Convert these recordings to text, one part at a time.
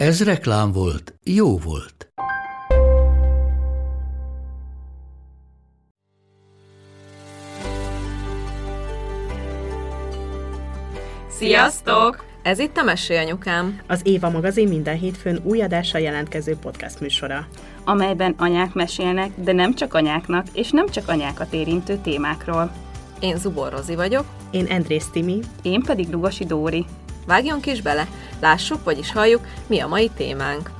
Ez reklám volt, jó volt. Sziasztok! Ez itt a Mesélyanyukám. Az Éva magazin minden hétfőn új adással jelentkező podcast műsora. amelyben anyák mesélnek, de nem csak anyáknak, és nem csak anyákat érintő témákról. Én Zubor Rozi vagyok. Én Andrész Timi. Én pedig Lugosi Dóri. Vágjunk is bele, lássuk, vagyis halljuk, mi a mai témánk.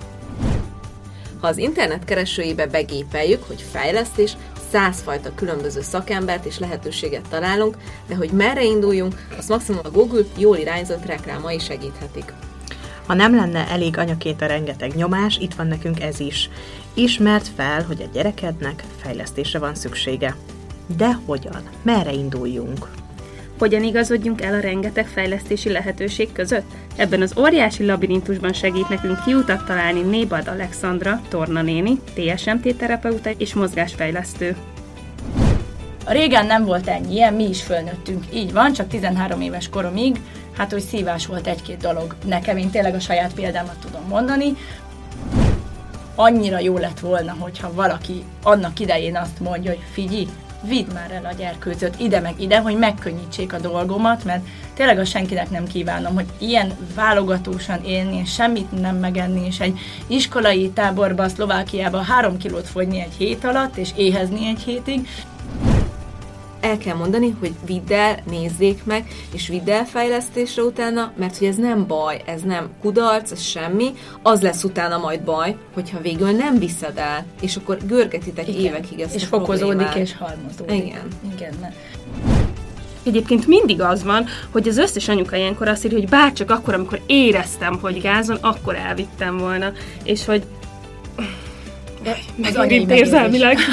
Ha az internet keresőjébe begépeljük, hogy fejlesztés, százfajta különböző szakembert és lehetőséget találunk, de hogy merre induljunk, azt maximum a Google jól irányzott reklámai segíthetik. Ha nem lenne elég anyaként a rengeteg nyomás, itt van nekünk ez is. Ismert fel, hogy a gyerekednek fejlesztésre van szüksége. De hogyan? Merre induljunk? Hogyan igazodjunk el a rengeteg fejlesztési lehetőség között? Ebben az óriási labirintusban segít nekünk kiutat találni Nébad Alexandra, tornanéni, TSMT terapeuta és mozgásfejlesztő. A régen nem volt ennyi ilyen, mi is fölnőttünk. Így van, csak 13 éves koromig, hát hogy szívás volt egy-két dolog. Nekem én tényleg a saját példámat tudom mondani. Annyira jó lett volna, hogyha valaki annak idején azt mondja, hogy figyelj, vidd már el a gyerkőcöt ide meg ide, hogy megkönnyítsék a dolgomat, mert tényleg azt senkinek nem kívánom, hogy ilyen válogatósan élni, és semmit nem megenni, és egy iskolai táborba, Szlovákiába három kilót fogyni egy hét alatt, és éhezni egy hétig, El kell mondani, hogy vidd el, nézzék meg, és vidd el fejlesztésre utána, mert hogy ez nem baj, ez nem kudarc, ez semmi, az lesz utána majd baj, hogyha végül nem viszed el, és akkor görgetitek Igen. évekig ezt és a fokozódik, problémát. és halmozódik. Igen. Igen. mert- Egyébként mindig az van, hogy az összes anyuka ilyenkor azt írja, hogy bárcsak akkor, amikor éreztem, hogy gázon, akkor elvittem volna. És hogy Az megérint érzelmileg.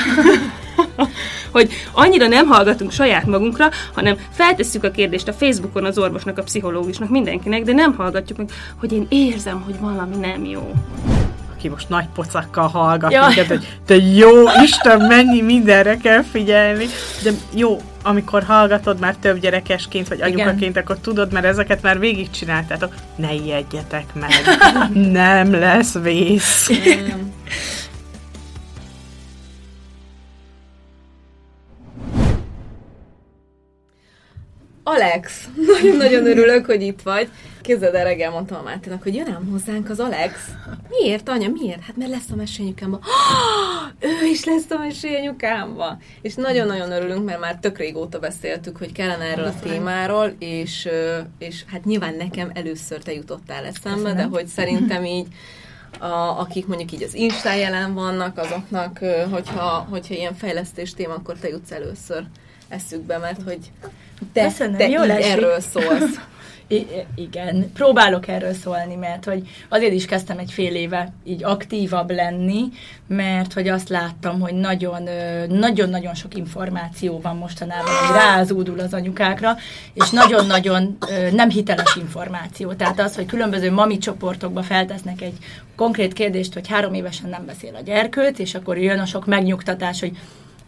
hogy annyira nem hallgatunk saját magunkra, hanem feltesszük a kérdést a Facebookon az orvosnak, a pszichológusnak, mindenkinek, de nem hallgatjuk meg, hogy én érzem, hogy valami nem jó. Aki most nagy pocakkal hallgat Jaj. minket, hogy te jó Isten, mennyi mindenre kell figyelni. De jó, amikor hallgatod már több gyerekesként, vagy anyukaként, akkor tudod, mert ezeket már végigcsináltátok. Ne ijedjetek meg. nem lesz vész. Alex, nagyon-nagyon örülök, hogy itt vagy. Képzeld el, reggel mondtam a Máténak, hogy jön ám hozzánk az Alex. Miért, anya, miért? Hát mert lesz a mesélyanyukámba. ő is lesz a mesélyanyukámba. És nagyon-nagyon örülünk, mert már tök régóta beszéltük, hogy kellene erről a témáról, és, és hát nyilván nekem először te jutottál eszembe, de hogy szerintem így a, akik mondjuk így az Insta jelen vannak, azoknak, hogyha, hogyha ilyen fejlesztés téma, akkor te jutsz először eszükbe, mert hogy te, Köszönöm, te jól erről szólsz. I- igen, próbálok erről szólni, mert hogy azért is kezdtem egy fél éve így aktívabb lenni, mert hogy azt láttam, hogy nagyon, nagyon-nagyon sok információ van mostanában, hogy rázúdul az anyukákra, és nagyon-nagyon nem hiteles információ. Tehát az, hogy különböző mami csoportokba feltesznek egy konkrét kérdést, hogy három évesen nem beszél a gyerkőt, és akkor jön a sok megnyugtatás, hogy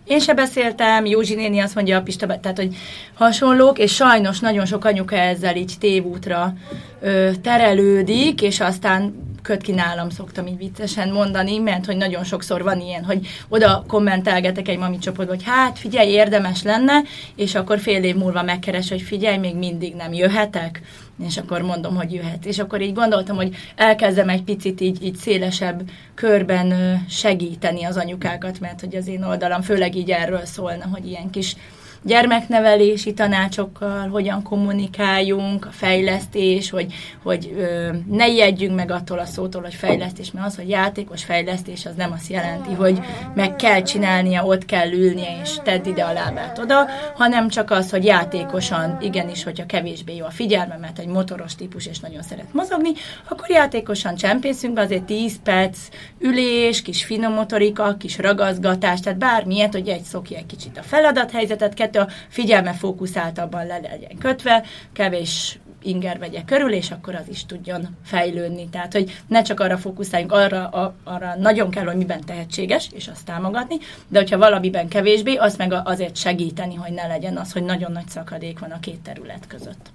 én se beszéltem, Józsi néni azt mondja a Pista, tehát hogy hasonlók, és sajnos nagyon sok anyuka ezzel így tévútra ö, terelődik, és aztán köt ki nálam, szoktam így viccesen mondani, mert hogy nagyon sokszor van ilyen, hogy oda kommentelgetek egy mami csoportba, hogy hát figyelj, érdemes lenne, és akkor fél év múlva megkeres, hogy figyelj, még mindig nem jöhetek, és akkor mondom, hogy jöhet. És akkor így gondoltam, hogy elkezdem egy picit így, így szélesebb körben segíteni az anyukákat, mert hogy az én oldalam főleg így erről szólna, hogy ilyen kis gyermeknevelési tanácsokkal, hogyan kommunikáljunk, a fejlesztés, hogy, hogy ö, ne ijedjünk meg attól a szótól, hogy fejlesztés, mert az, hogy játékos fejlesztés, az nem azt jelenti, hogy meg kell csinálnia, ott kell ülnie, és tedd ide a lábát oda, hanem csak az, hogy játékosan, igenis, hogyha kevésbé jó a figyelme, mert egy motoros típus, és nagyon szeret mozogni, akkor játékosan csempészünk be azért 10 perc ülés, kis finom motorika, kis ragazgatás, tehát bármilyet, hogy egy szokja egy kicsit a feladathelyzetet, kettő a figyelme fókuszáltabban le legyen kötve, kevés inger vegye körül, és akkor az is tudjon fejlődni. Tehát, hogy ne csak arra fókuszáljunk, arra, a, arra nagyon kell, hogy miben tehetséges, és azt támogatni, de hogyha valamiben kevésbé, azt meg azért segíteni, hogy ne legyen az, hogy nagyon nagy szakadék van a két terület között.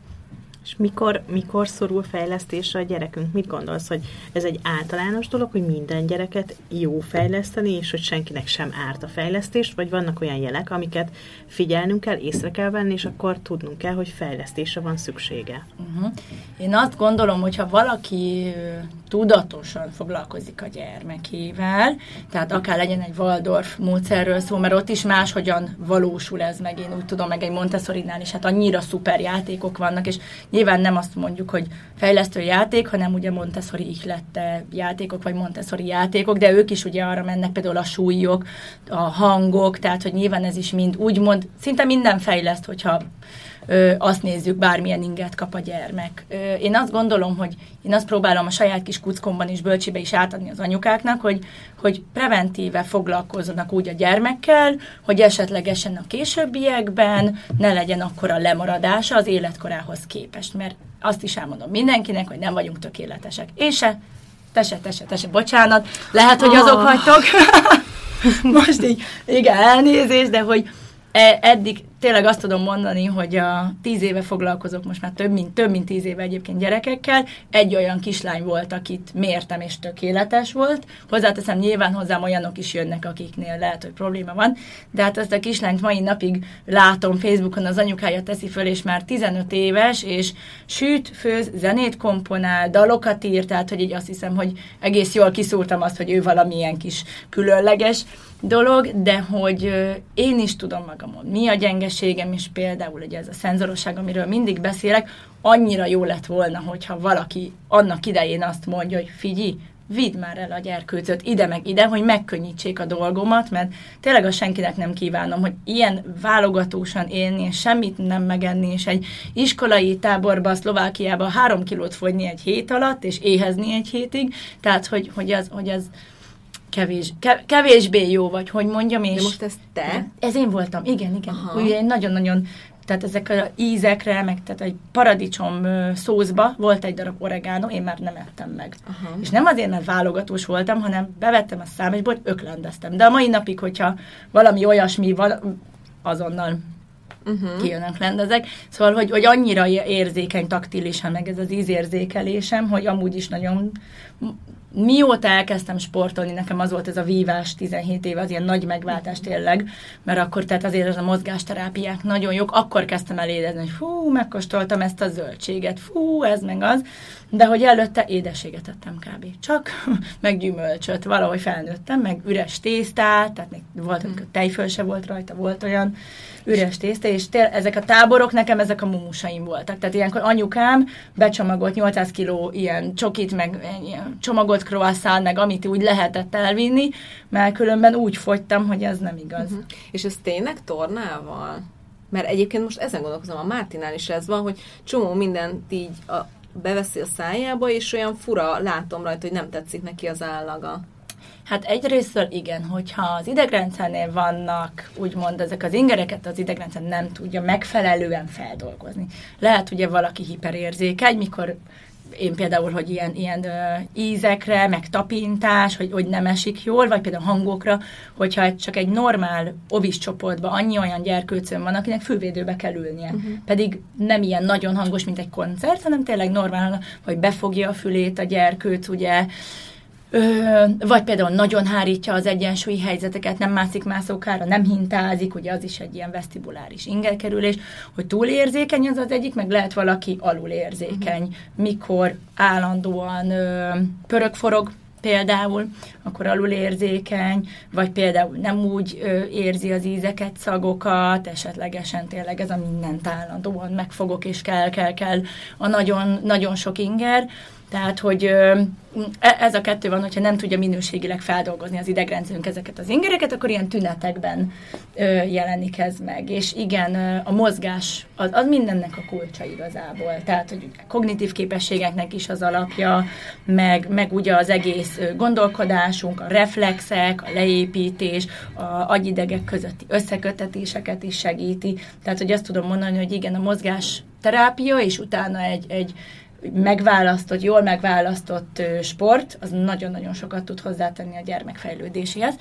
És mikor, mikor szorul fejlesztésre a gyerekünk? Mit gondolsz, hogy ez egy általános dolog, hogy minden gyereket jó fejleszteni, és hogy senkinek sem árt a fejlesztés, vagy vannak olyan jelek, amiket figyelnünk kell, észre kell venni, és akkor tudnunk kell, hogy fejlesztésre van szüksége? Uh-huh. Én azt gondolom, hogyha valaki tudatosan foglalkozik a gyermekével, tehát akár legyen egy Waldorf módszerről szó, mert ott is máshogyan valósul ez meg, én úgy tudom, meg egy Montessori-nál is, hát annyira szuper játékok vannak, és nyilván nem azt mondjuk, hogy fejlesztő játék, hanem ugye Montessori ihlette játékok, vagy Montessori játékok, de ők is ugye arra mennek, például a súlyok, a hangok, tehát hogy nyilván ez is mind úgymond, szinte minden fejleszt, hogyha ö, azt nézzük, bármilyen inget kap a gyermek. Ö, én azt gondolom, hogy én azt próbálom a saját kis kuckomban és bölcsibe is átadni az anyukáknak, hogy, hogy preventíve foglalkozzanak úgy a gyermekkel, hogy esetlegesen a későbbiekben ne legyen akkor a lemaradása az életkorához képest, mert azt is elmondom mindenkinek, hogy nem vagyunk tökéletesek. Én se, te se, te se, te se, bocsánat, lehet, hogy azok oh. vagytok. Most így, igen, elnézést, de hogy eddig tényleg azt tudom mondani, hogy a tíz éve foglalkozok most már több mint, több mint tíz éve egyébként gyerekekkel. Egy olyan kislány volt, akit mértem és tökéletes volt. Hozzáteszem, nyilván hozzám olyanok is jönnek, akiknél lehet, hogy probléma van. De hát ezt a kislányt mai napig látom Facebookon, az anyukája teszi föl, és már 15 éves, és süt, főz, zenét komponál, dalokat ír, tehát hogy így azt hiszem, hogy egész jól kiszúrtam azt, hogy ő valamilyen kis különleges dolog, de hogy én is tudom magamon, mi a gyenges gyengeségem is például ugye ez a szenzorosság, amiről mindig beszélek, annyira jó lett volna, hogyha valaki annak idején azt mondja, hogy figyelj, vidd már el a gyerkőcöt ide meg ide, hogy megkönnyítsék a dolgomat, mert tényleg a senkinek nem kívánom, hogy ilyen válogatósan élni, és semmit nem megenni, és egy iskolai táborba, Szlovákiába három kilót fogyni egy hét alatt, és éhezni egy hétig, tehát hogy, hogy, az, hogy az kevés, kevésbé jó, vagy hogy mondjam, és... De most ez te? Ez én voltam, igen, igen. Aha. Ugye én nagyon-nagyon tehát ezek a ízekre, meg tehát egy paradicsom szószba volt egy darab oregano, én már nem ettem meg. Aha. És nem azért, mert válogatós voltam, hanem bevettem a számosból, öklendeztem. De a mai napig, hogyha valami olyasmi, val- azonnal uh-huh. kijönnek lendezek. Szóval, hogy, hogy annyira érzékeny taktilisen, meg ez az ízérzékelésem, hogy amúgy is nagyon mióta elkezdtem sportolni, nekem az volt ez a vívás 17 éve, az ilyen nagy megváltás tényleg, mert akkor tehát azért ez a mozgásterápiák nagyon jók, akkor kezdtem el érezni, hogy fú, megkóstoltam ezt a zöldséget, fú, ez meg az, de hogy előtte édességet ettem kb. Csak, meg gyümölcsöt, valahogy felnőttem, meg üres tésztát, tehát még volt, amikor tejföl se volt rajta, volt olyan, üres tészta, és tél, ezek a táborok nekem ezek a mumusaim voltak. Tehát ilyenkor anyukám becsomagolt 800 kiló ilyen csokit, meg ilyen csomagolt croissant, meg amit úgy lehetett elvinni, mert különben úgy fogytam, hogy ez nem igaz. Uh-huh. És ez tényleg tornával? Mert egyébként most ezen gondolkozom, a Mártinál is ez van, hogy csomó mindent így a, beveszi a szájába, és olyan fura látom rajta, hogy nem tetszik neki az állaga. Hát egyrésztől igen, hogyha az idegrendszernél vannak, úgymond ezek az ingereket az idegrendszer nem tudja megfelelően feldolgozni. Lehet ugye valaki hiperérzékeny, mikor én például, hogy ilyen, ilyen ízekre, meg tapintás, hogy, hogy nem esik jól, vagy például hangokra, hogyha csak egy normál ovis csoportban annyi olyan gyerkőcön van, akinek fülvédőbe kell ülnie. Uh-huh. Pedig nem ilyen nagyon hangos, mint egy koncert, hanem tényleg normál, hogy befogja a fülét a gyerkőc, ugye, vagy például nagyon hárítja az egyensúlyi helyzeteket, nem mászik mászókára, nem hintázik, ugye az is egy ilyen vesztibuláris ingerkerülés, hogy túlérzékeny az az egyik, meg lehet valaki alulérzékeny, uh-huh. mikor állandóan ö, pörög-forog, például, akkor alulérzékeny, vagy például nem úgy ö, érzi az ízeket, szagokat, esetlegesen tényleg ez a mindent állandóan megfogok, és kell, kell, kell a nagyon, nagyon sok inger, tehát, hogy e, ez a kettő van, hogyha nem tudja minőségileg feldolgozni az idegrendszerünk ezeket az ingereket, akkor ilyen tünetekben jelenik ez meg. És igen, a mozgás az, az mindennek a kulcsa igazából. Tehát, hogy kognitív képességeknek is az alapja, meg, meg ugye az egész gondolkodásunk, a reflexek, a leépítés, a agyidegek közötti összekötetéseket is segíti. Tehát, hogy azt tudom mondani, hogy igen, a mozgás terápia, és utána egy, egy megválasztott, jól megválasztott sport, az nagyon-nagyon sokat tud hozzátenni a gyermek fejlődéséhez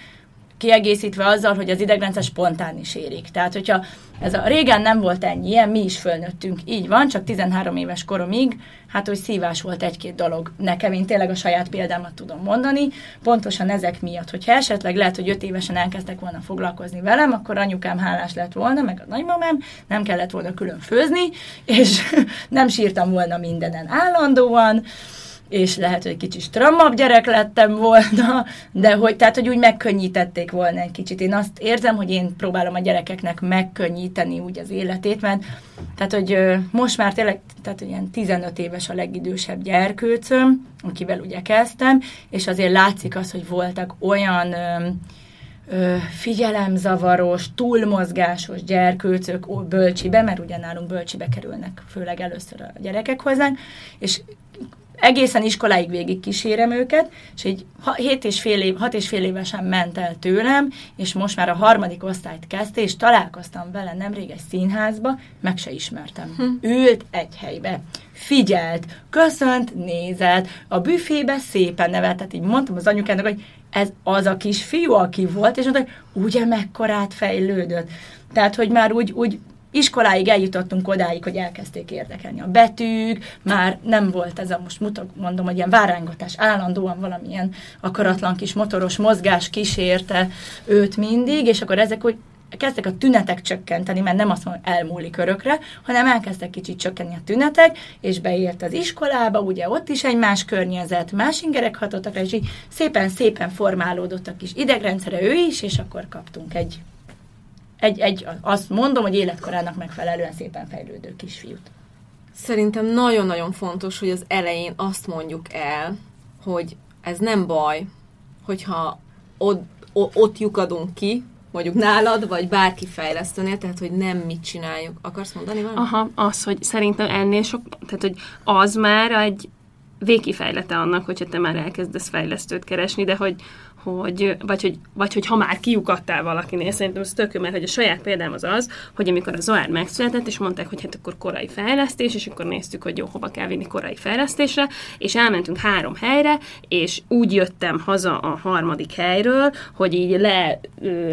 kiegészítve azzal, hogy az idegrendszer spontán is érik. Tehát, hogyha ez a régen nem volt ennyi ilyen, mi is fölnőttünk, így van, csak 13 éves koromig, hát hogy szívás volt egy-két dolog nekem, én tényleg a saját példámat tudom mondani, pontosan ezek miatt, hogyha esetleg lehet, hogy 5 évesen elkezdtek volna foglalkozni velem, akkor anyukám hálás lett volna, meg a nagymamám, nem kellett volna külön főzni, és nem sírtam volna mindenen állandóan, és lehet, hogy kicsit strammabb gyerek lettem volna, de hogy, tehát, hogy úgy megkönnyítették volna egy kicsit. Én azt érzem, hogy én próbálom a gyerekeknek megkönnyíteni úgy az életét, mert tehát, hogy most már tényleg, tehát ilyen 15 éves a legidősebb gyerkőcöm, akivel ugye kezdtem, és azért látszik az, hogy voltak olyan figyelemzavaros, túlmozgásos gyerkőcök bölcsibe, mert ugye nálunk bölcsibe kerülnek főleg először a gyerekek hozzánk, és egészen iskoláig végig kísérem őket, és egy 7 és fél év, 6 és fél évesen ment el tőlem, és most már a harmadik osztályt kezdte, és találkoztam vele nemrég egy színházba, meg se ismertem. Hm. Ült egy helybe, figyelt, köszönt, nézett, a büfébe szépen nevetett, így mondtam az anyukának, hogy ez az a kis fiú, aki volt, és mondta, hogy ugye mekkorát fejlődött. Tehát, hogy már úgy, úgy iskoláig eljutottunk odáig, hogy elkezdték érdekelni a betűk, már nem volt ez a most mutok, mondom, hogy ilyen várángatás, állandóan valamilyen akaratlan kis motoros mozgás kísérte őt mindig, és akkor ezek hogy kezdtek a tünetek csökkenteni, mert nem azt mondom, elmúlik örökre, hanem elkezdtek kicsit csökkenni a tünetek, és beért az iskolába, ugye ott is egy más környezet, más ingerek hatottak rá, és így szépen-szépen formálódott a kis idegrendszere ő is, és akkor kaptunk egy egy, egy, azt mondom, hogy életkorának megfelelően szépen fejlődő kisfiút. Szerintem nagyon-nagyon fontos, hogy az elején azt mondjuk el, hogy ez nem baj, hogyha ott, ott lyukadunk ki, mondjuk nálad, vagy bárki fejlesztőnél, tehát hogy nem mit csináljuk. Akarsz mondani valamit? Aha, az, hogy szerintem ennél sok, tehát hogy az már egy végkifejlete annak, hogyha te már elkezdesz fejlesztőt keresni, de hogy hogy, vagy, hogy, vagy hogy ha már kiukadtál valakinél, szerintem ez tök jó, mert hogy a saját példám az az, hogy amikor az OR megszületett, és mondták, hogy hát akkor korai fejlesztés, és akkor néztük, hogy jó, hova kell vinni korai fejlesztésre, és elmentünk három helyre, és úgy jöttem haza a harmadik helyről, hogy így le,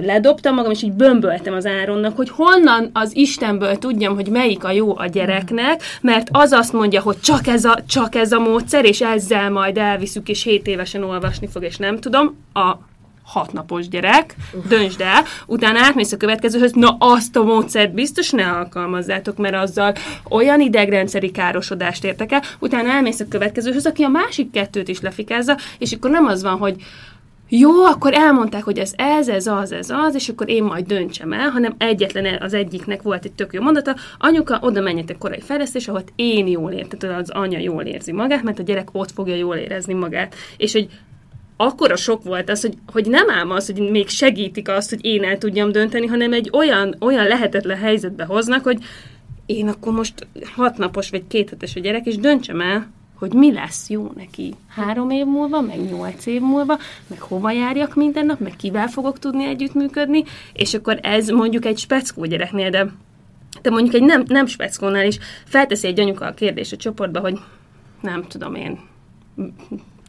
ledobtam magam, és így bömböltem az Áronnak, hogy honnan az Istenből tudjam, hogy melyik a jó a gyereknek, mert az azt mondja, hogy csak ez a, csak ez a módszer, és ezzel majd elviszük, és 7 évesen olvasni fog, és nem tudom a hatnapos gyerek, döntsd el, utána átmész a következőhöz, na azt a módszert biztos ne alkalmazzátok, mert azzal olyan idegrendszeri károsodást értek el, utána elmész a következőhöz, aki a másik kettőt is lefikázza, és akkor nem az van, hogy jó, akkor elmondták, hogy ez ez, ez az, ez az, és akkor én majd döntsem el, hanem egyetlen az egyiknek volt egy tök jó mondata, anyuka, oda menjetek korai fejlesztés, ahol én jól értem, az anya jól érzi magát, mert a gyerek ott fogja jól érezni magát. És hogy akkora sok volt az, hogy, hogy nem ám az, hogy még segítik azt, hogy én el tudjam dönteni, hanem egy olyan, olyan lehetetlen helyzetbe hoznak, hogy én akkor most hat napos vagy két hetes a gyerek, és döntsem el, hogy mi lesz jó neki. Három év múlva, meg nyolc év múlva, meg hova járjak minden nap, meg kivel fogok tudni együttműködni, és akkor ez mondjuk egy speckó gyereknél, de, de mondjuk egy nem, nem speckónál is felteszi egy anyuka a kérdés a csoportba, hogy nem tudom én,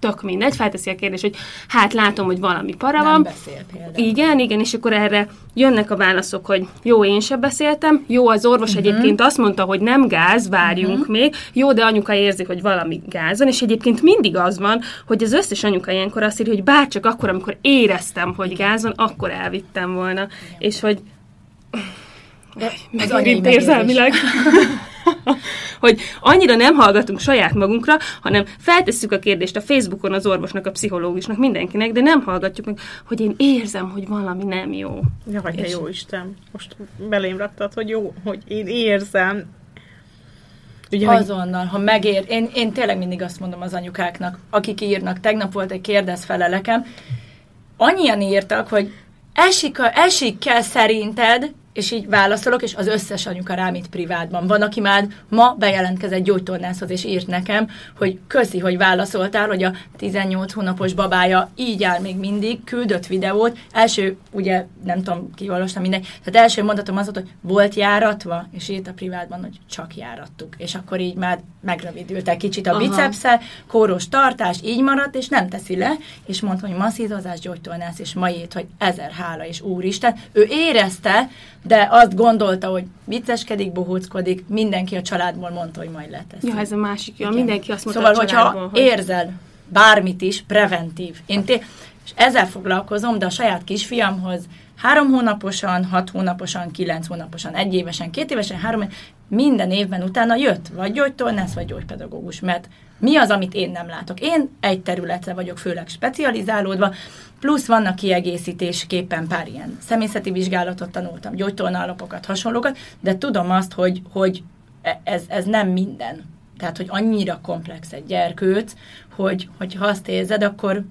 tök mindegy, felteszi a kérdés, hogy hát látom, hogy valami para van. Nem beszél például. Igen, igen, és akkor erre jönnek a válaszok, hogy jó, én sem beszéltem, jó, az orvos uh-huh. egyébként azt mondta, hogy nem gáz, várjunk uh-huh. még, jó, de anyuka érzi, hogy valami gáz van, és egyébként mindig az van, hogy az összes anyuka ilyenkor azt írja, hogy bárcsak akkor, amikor éreztem, hogy gáz van, akkor elvittem volna, igen. és hogy megint érzelmileg. hogy annyira nem hallgatunk saját magunkra, hanem feltesszük a kérdést a Facebookon az orvosnak, a pszichológusnak, mindenkinek, de nem hallgatjuk meg, hogy én érzem, hogy valami nem jó. Jaj, és... jó Isten, most belém raktad, hogy jó, hogy én érzem, Ugye, Azonnal, ha megér. Én, én tényleg mindig azt mondom az anyukáknak, akik írnak, tegnap volt egy kérdez felelekem, annyian írtak, hogy esik, a, esik kell szerinted, és így válaszolok, és az összes anyuka rám itt privátban. Van, aki már ma bejelentkezett gyógytornászhoz, és írt nekem, hogy köszi, hogy válaszoltál, hogy a 18 hónapos babája így áll még mindig, küldött videót. Első, ugye nem tudom, kiolvastam mindegy, tehát első mondatom az volt, hogy volt járatva, és írt a privátban, hogy csak járattuk. És akkor így már megrövidült egy kicsit a bicepsze, kóros tartás, így maradt, és nem teszi le, és mondta, hogy masszírozás, gyógytornász, és ma írt, hogy ezer hála, és úristen. Ő érezte, de azt gondolta, hogy vicceskedik, bohóckodik, mindenki a családból mondta, hogy majd letesz. Ja, ez a másik, ja, mindenki azt mondta Szóval, a hogyha hogy... érzel bármit is, preventív. Én té- és ezzel foglalkozom, de a saját kisfiamhoz három hónaposan, hat hónaposan, kilenc hónaposan, egy évesen, két évesen, három minden évben utána jött, vagy gyógytornász, vagy gyógypedagógus, mert mi az, amit én nem látok? Én egy területre vagyok főleg specializálódva, plusz vannak kiegészítésképpen pár ilyen személyzeti vizsgálatot tanultam, gyógytornalapokat, hasonlókat, de tudom azt, hogy, hogy e- ez, ez nem minden. Tehát, hogy annyira komplex egy gyerkőc, hogy, hogy ha azt érzed, akkor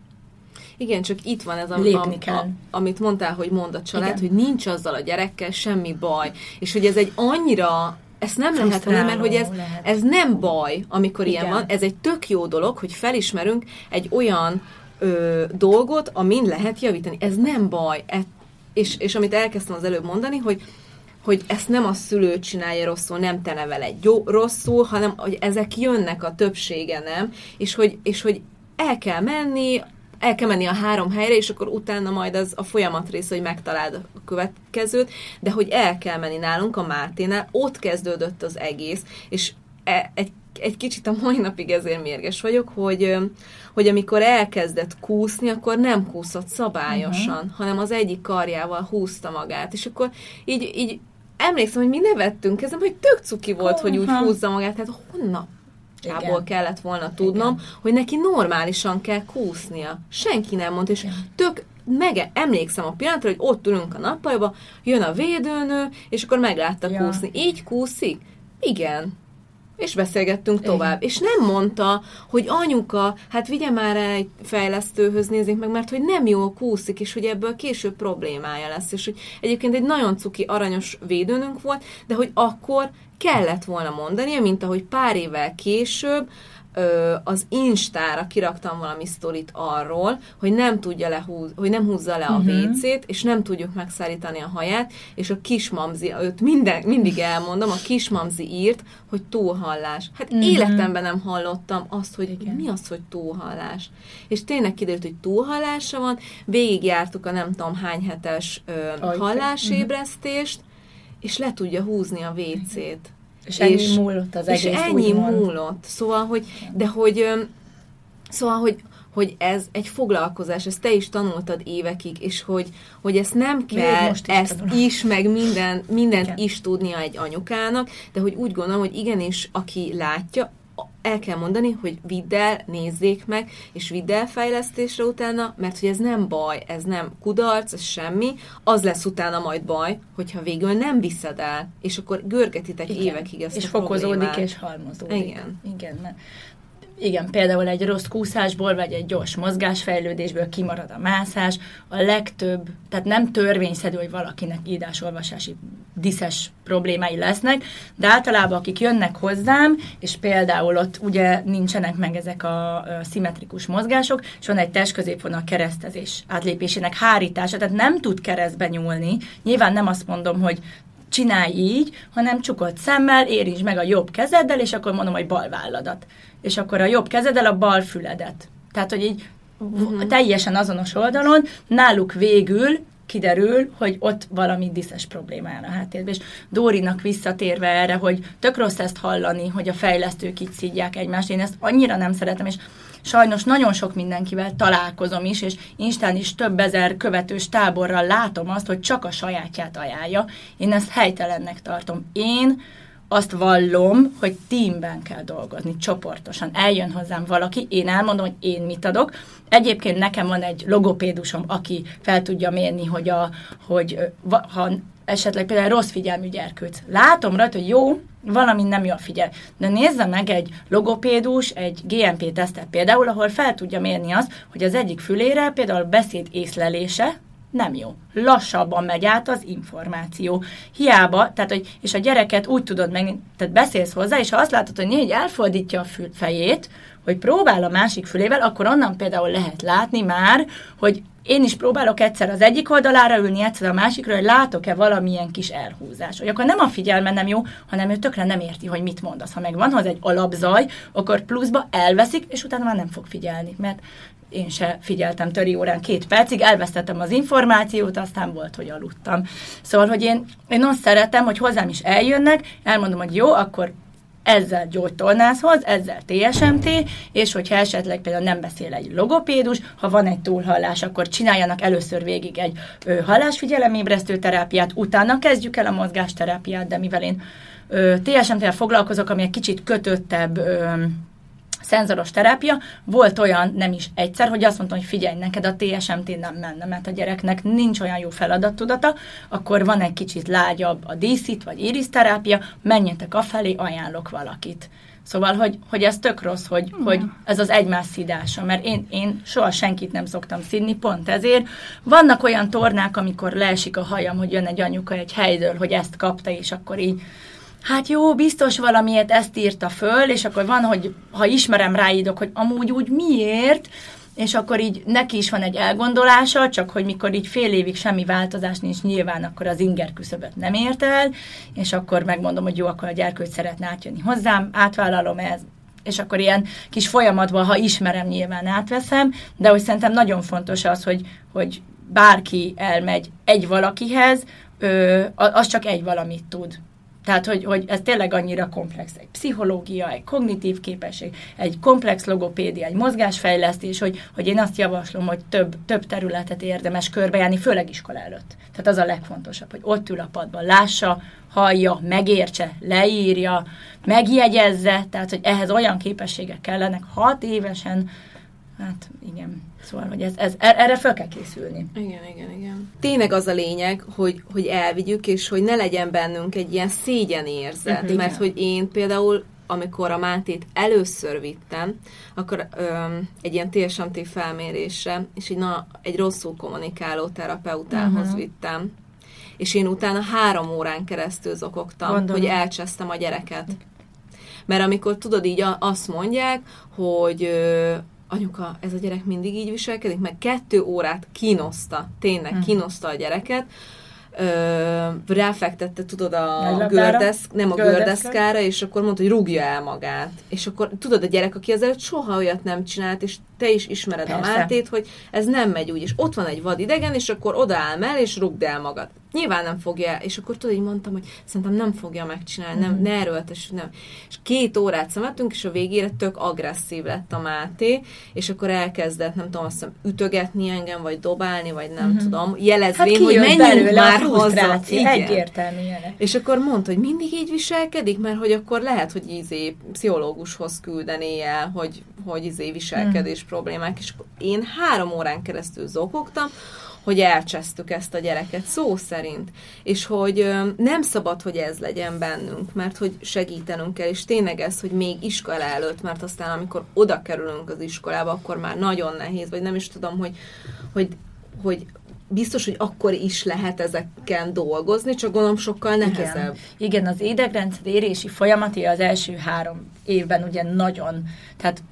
igen, csak itt van ez, a, a, kell. A, amit mondtál, hogy mond a család, Igen. hogy nincs azzal a gyerekkel semmi baj, és hogy ez egy annyira ezt nem lehet mondani, mert hogy ez, ez nem baj, amikor Igen. ilyen van, ez egy tök jó dolog, hogy felismerünk egy olyan ö, dolgot, amin lehet javítani. Ez nem baj. E, és, és amit elkezdtem az előbb mondani, hogy hogy ezt nem a szülő csinálja rosszul, nem te nevel egy jó, rosszul, hanem hogy ezek jönnek a többsége, nem? És hogy, és hogy el kell menni, el kell menni a három helyre, és akkor utána majd az a folyamat része, hogy megtaláld a következőt, de hogy el kell menni nálunk a Máténál, ott kezdődött az egész, és e, egy, egy kicsit a mai napig ezért mérges vagyok, hogy, hogy amikor elkezdett kúszni, akkor nem kúszott szabályosan, uh-huh. hanem az egyik karjával húzta magát, és akkor így, így emlékszem, hogy mi nevettünk ezen, hogy tök cuki volt, uh-huh. hogy úgy húzza magát, tehát honnan Kából kellett volna tudnom, Igen. hogy neki normálisan kell kúsznia. Senki nem mondta, és Igen. tök meg emlékszem a pillanatra, hogy ott ülünk a nappalba, jön a védőnő, és akkor meglátta ja. kúszni. Így kúszik? Igen. És beszélgettünk tovább. Igen. És nem mondta, hogy anyuka, hát vigye már el egy fejlesztőhöz, nézzék meg, mert hogy nem jól kúszik, és hogy ebből később problémája lesz. És hogy egyébként egy nagyon cuki, aranyos védőnünk volt, de hogy akkor kellett volna mondania, mint ahogy pár évvel később ö, az Instára kiraktam valami sztorit arról, hogy nem tudja lehúz, hogy nem húzza le a uh-huh. WC-t, és nem tudjuk megszállítani a haját, és a kismamzi, őt minden, mindig elmondom, a kismamzi írt, hogy túlhallás. Hát uh-huh. életemben nem hallottam azt, hogy Igen. mi az, hogy túlhallás. És tényleg kiderült, hogy túlhallása van, végigjártuk a nem tudom hány hetes ö, hallásébresztést, uh-huh és le tudja húzni a WC-t. És ennyi és, múlott az egész, És ennyi múlott. Szóval, hogy, de hogy, szóval, hogy, hogy ez egy foglalkozás, ezt te is tanultad évekig, és hogy, hogy ezt nem kell most is ezt tanulom. is, meg minden, mindent Igen. is tudnia egy anyukának, de hogy úgy gondolom, hogy igenis, aki látja, el kell mondani, hogy vidd el, nézzék meg, és vidd el fejlesztésre utána, mert hogy ez nem baj, ez nem kudarc, ez semmi, az lesz utána majd baj, hogyha végül nem viszed el, és akkor görgetitek Igen. évekig ezt és a fokozódik problémát. és halmozódik. Igen. Igen, mert igen, például egy rossz kúszásból, vagy egy gyors mozgásfejlődésből kimarad a mászás, a legtöbb, tehát nem törvényszerű, hogy valakinek írásolvasási diszes problémái lesznek, de általában akik jönnek hozzám, és például ott ugye nincsenek meg ezek a, a szimmetrikus mozgások, és van egy testközépvonal keresztezés átlépésének hárítása, tehát nem tud keresztbe nyúlni. Nyilván nem azt mondom, hogy csinálj így, hanem csukott szemmel, érintsd meg a jobb kezeddel, és akkor mondom, hogy bal válladat és akkor a jobb kezedel a bal füledet. Tehát, hogy így uh-huh. teljesen azonos oldalon, náluk végül kiderül, hogy ott valami diszes problémája a háttérben. És Dórinak visszatérve erre, hogy tök rossz ezt hallani, hogy a fejlesztők így szídják egymást, én ezt annyira nem szeretem, és sajnos nagyon sok mindenkivel találkozom is, és Instán is több ezer követős táborral látom azt, hogy csak a sajátját ajánlja. Én ezt helytelennek tartom. Én azt vallom, hogy teamben kell dolgozni, csoportosan. Eljön hozzám valaki, én elmondom, hogy én mit adok. Egyébként nekem van egy logopédusom, aki fel tudja mérni, hogy, a, hogy ha esetleg például rossz figyelmű gyerkőc. Látom rajta, hogy jó, valami nem jól figyel. De nézze meg egy logopédus, egy GMP tesztet például, ahol fel tudja mérni azt, hogy az egyik fülére például beszéd észlelése, nem jó. Lassabban megy át az információ. Hiába, tehát, hogy, és a gyereket úgy tudod meg, tehát beszélsz hozzá, és ha azt látod, hogy négy elfordítja a fül, fejét, hogy próbál a másik fülével, akkor onnan például lehet látni már, hogy én is próbálok egyszer az egyik oldalára ülni, egyszer a másikra, hogy látok-e valamilyen kis elhúzás. Hogy akkor nem a figyelme nem jó, hanem ő tökre nem érti, hogy mit mondasz. Ha meg van hozzá egy alapzaj, akkor pluszba elveszik, és utána már nem fog figyelni, mert én se figyeltem töri órán két percig, elvesztettem az információt, aztán volt, hogy aludtam. Szóval, hogy én, én azt szeretem, hogy hozzám is eljönnek, elmondom, hogy jó, akkor ezzel gyógytornászhoz, ezzel TSMT, és hogyha esetleg például nem beszél egy logopédus, ha van egy túlhallás, akkor csináljanak először végig egy ö, hallásfigyelemébresztő terápiát, utána kezdjük el a mozgásterápiát, de mivel én TSMT-vel foglalkozok, ami egy kicsit kötöttebb ö, szenzoros terápia. Volt olyan, nem is egyszer, hogy azt mondtam, hogy figyelj, neked a TSMT nem menne, mert a gyereknek nincs olyan jó feladattudata, akkor van egy kicsit lágyabb a díszít, vagy iris terápia, menjetek afelé, ajánlok valakit. Szóval, hogy, hogy ez tök rossz, hogy, mm. hogy ez az egymás szidása, mert én, én soha senkit nem szoktam szidni, pont ezért. Vannak olyan tornák, amikor leesik a hajam, hogy jön egy anyuka egy helydől, hogy ezt kapta, és akkor így hát jó, biztos valamiért ezt írta föl, és akkor van, hogy ha ismerem, ráidok, hogy amúgy úgy miért, és akkor így neki is van egy elgondolása, csak hogy mikor így fél évig semmi változás nincs nyilván, akkor az inger küszöböt nem ért el, és akkor megmondom, hogy jó, akkor a gyerkőt szeretne átjönni hozzám, átvállalom ez, és akkor ilyen kis folyamatban, ha ismerem, nyilván átveszem, de hogy szerintem nagyon fontos az, hogy, hogy bárki elmegy egy valakihez, ö, az csak egy valamit tud. Tehát, hogy, hogy ez tényleg annyira komplex. Egy pszichológia, egy kognitív képesség, egy komplex logopédia, egy mozgásfejlesztés, hogy, hogy én azt javaslom, hogy több, több területet érdemes körbejárni, főleg iskola előtt. Tehát az a legfontosabb, hogy ott ül a padban, lássa, hallja, megértse, leírja, megjegyezze, tehát, hogy ehhez olyan képességek kellenek hat évesen, hát igen, Szóval, hogy ez, ez, er, erre fel kell készülni. Igen, igen, igen. Tényleg az a lényeg, hogy, hogy elvigyük, és hogy ne legyen bennünk egy ilyen szégyenérzet. Uh-huh, mert igen. hogy én például amikor a Mátét először vittem, akkor öm, egy ilyen TSMT felmérésre, és egy, na, egy rosszul kommunikáló terapeutához uh-huh. vittem, és én utána három órán keresztül zokogtam, Gondolom. hogy elcsesztem a gyereket. Mert amikor tudod, így azt mondják, hogy anyuka, ez a gyerek mindig így viselkedik, meg kettő órát kínoszta, tényleg hmm. kínoszta a gyereket, ö, ráfektette, tudod, a gördeszk, nem a gördeszkára, és akkor mondta, hogy rúgja el magát. És akkor tudod, a gyerek, aki előtt soha olyat nem csinált, és te is ismered Persze. a Mátét, hogy ez nem megy úgy, és ott van egy vad idegen, és akkor odaáll el, és rúgd el magad. Nyilván nem fogja, és akkor tudod, így mondtam, hogy szerintem nem fogja megcsinálni, nem, mm. ne erőltes, nem. És két órát szemettünk, és a végére tök agresszív lett a Máté, és akkor elkezdett, nem tudom, azt hiszem, ütögetni engem, vagy dobálni, vagy nem mm-hmm. tudom, jelezvén, hát hogy menjünk már hozzá. Egyértelműen. És akkor mondta, hogy mindig így viselkedik, mert hogy akkor lehet, hogy izé pszichológushoz küldeni el, hogy, hogy izé viselkedés mm. Problémák, és én három órán keresztül zokogtam, hogy elcsesztük ezt a gyereket, szó szerint. És hogy nem szabad, hogy ez legyen bennünk, mert hogy segítenünk kell, és tényleg ez, hogy még iskola előtt, mert aztán amikor oda kerülünk az iskolába, akkor már nagyon nehéz, vagy nem is tudom, hogy, hogy, hogy biztos, hogy akkor is lehet ezeken dolgozni, csak gondolom sokkal nehezebb. Igen, Igen az idegrendszer érési folyamati az első három évben ugye nagyon, tehát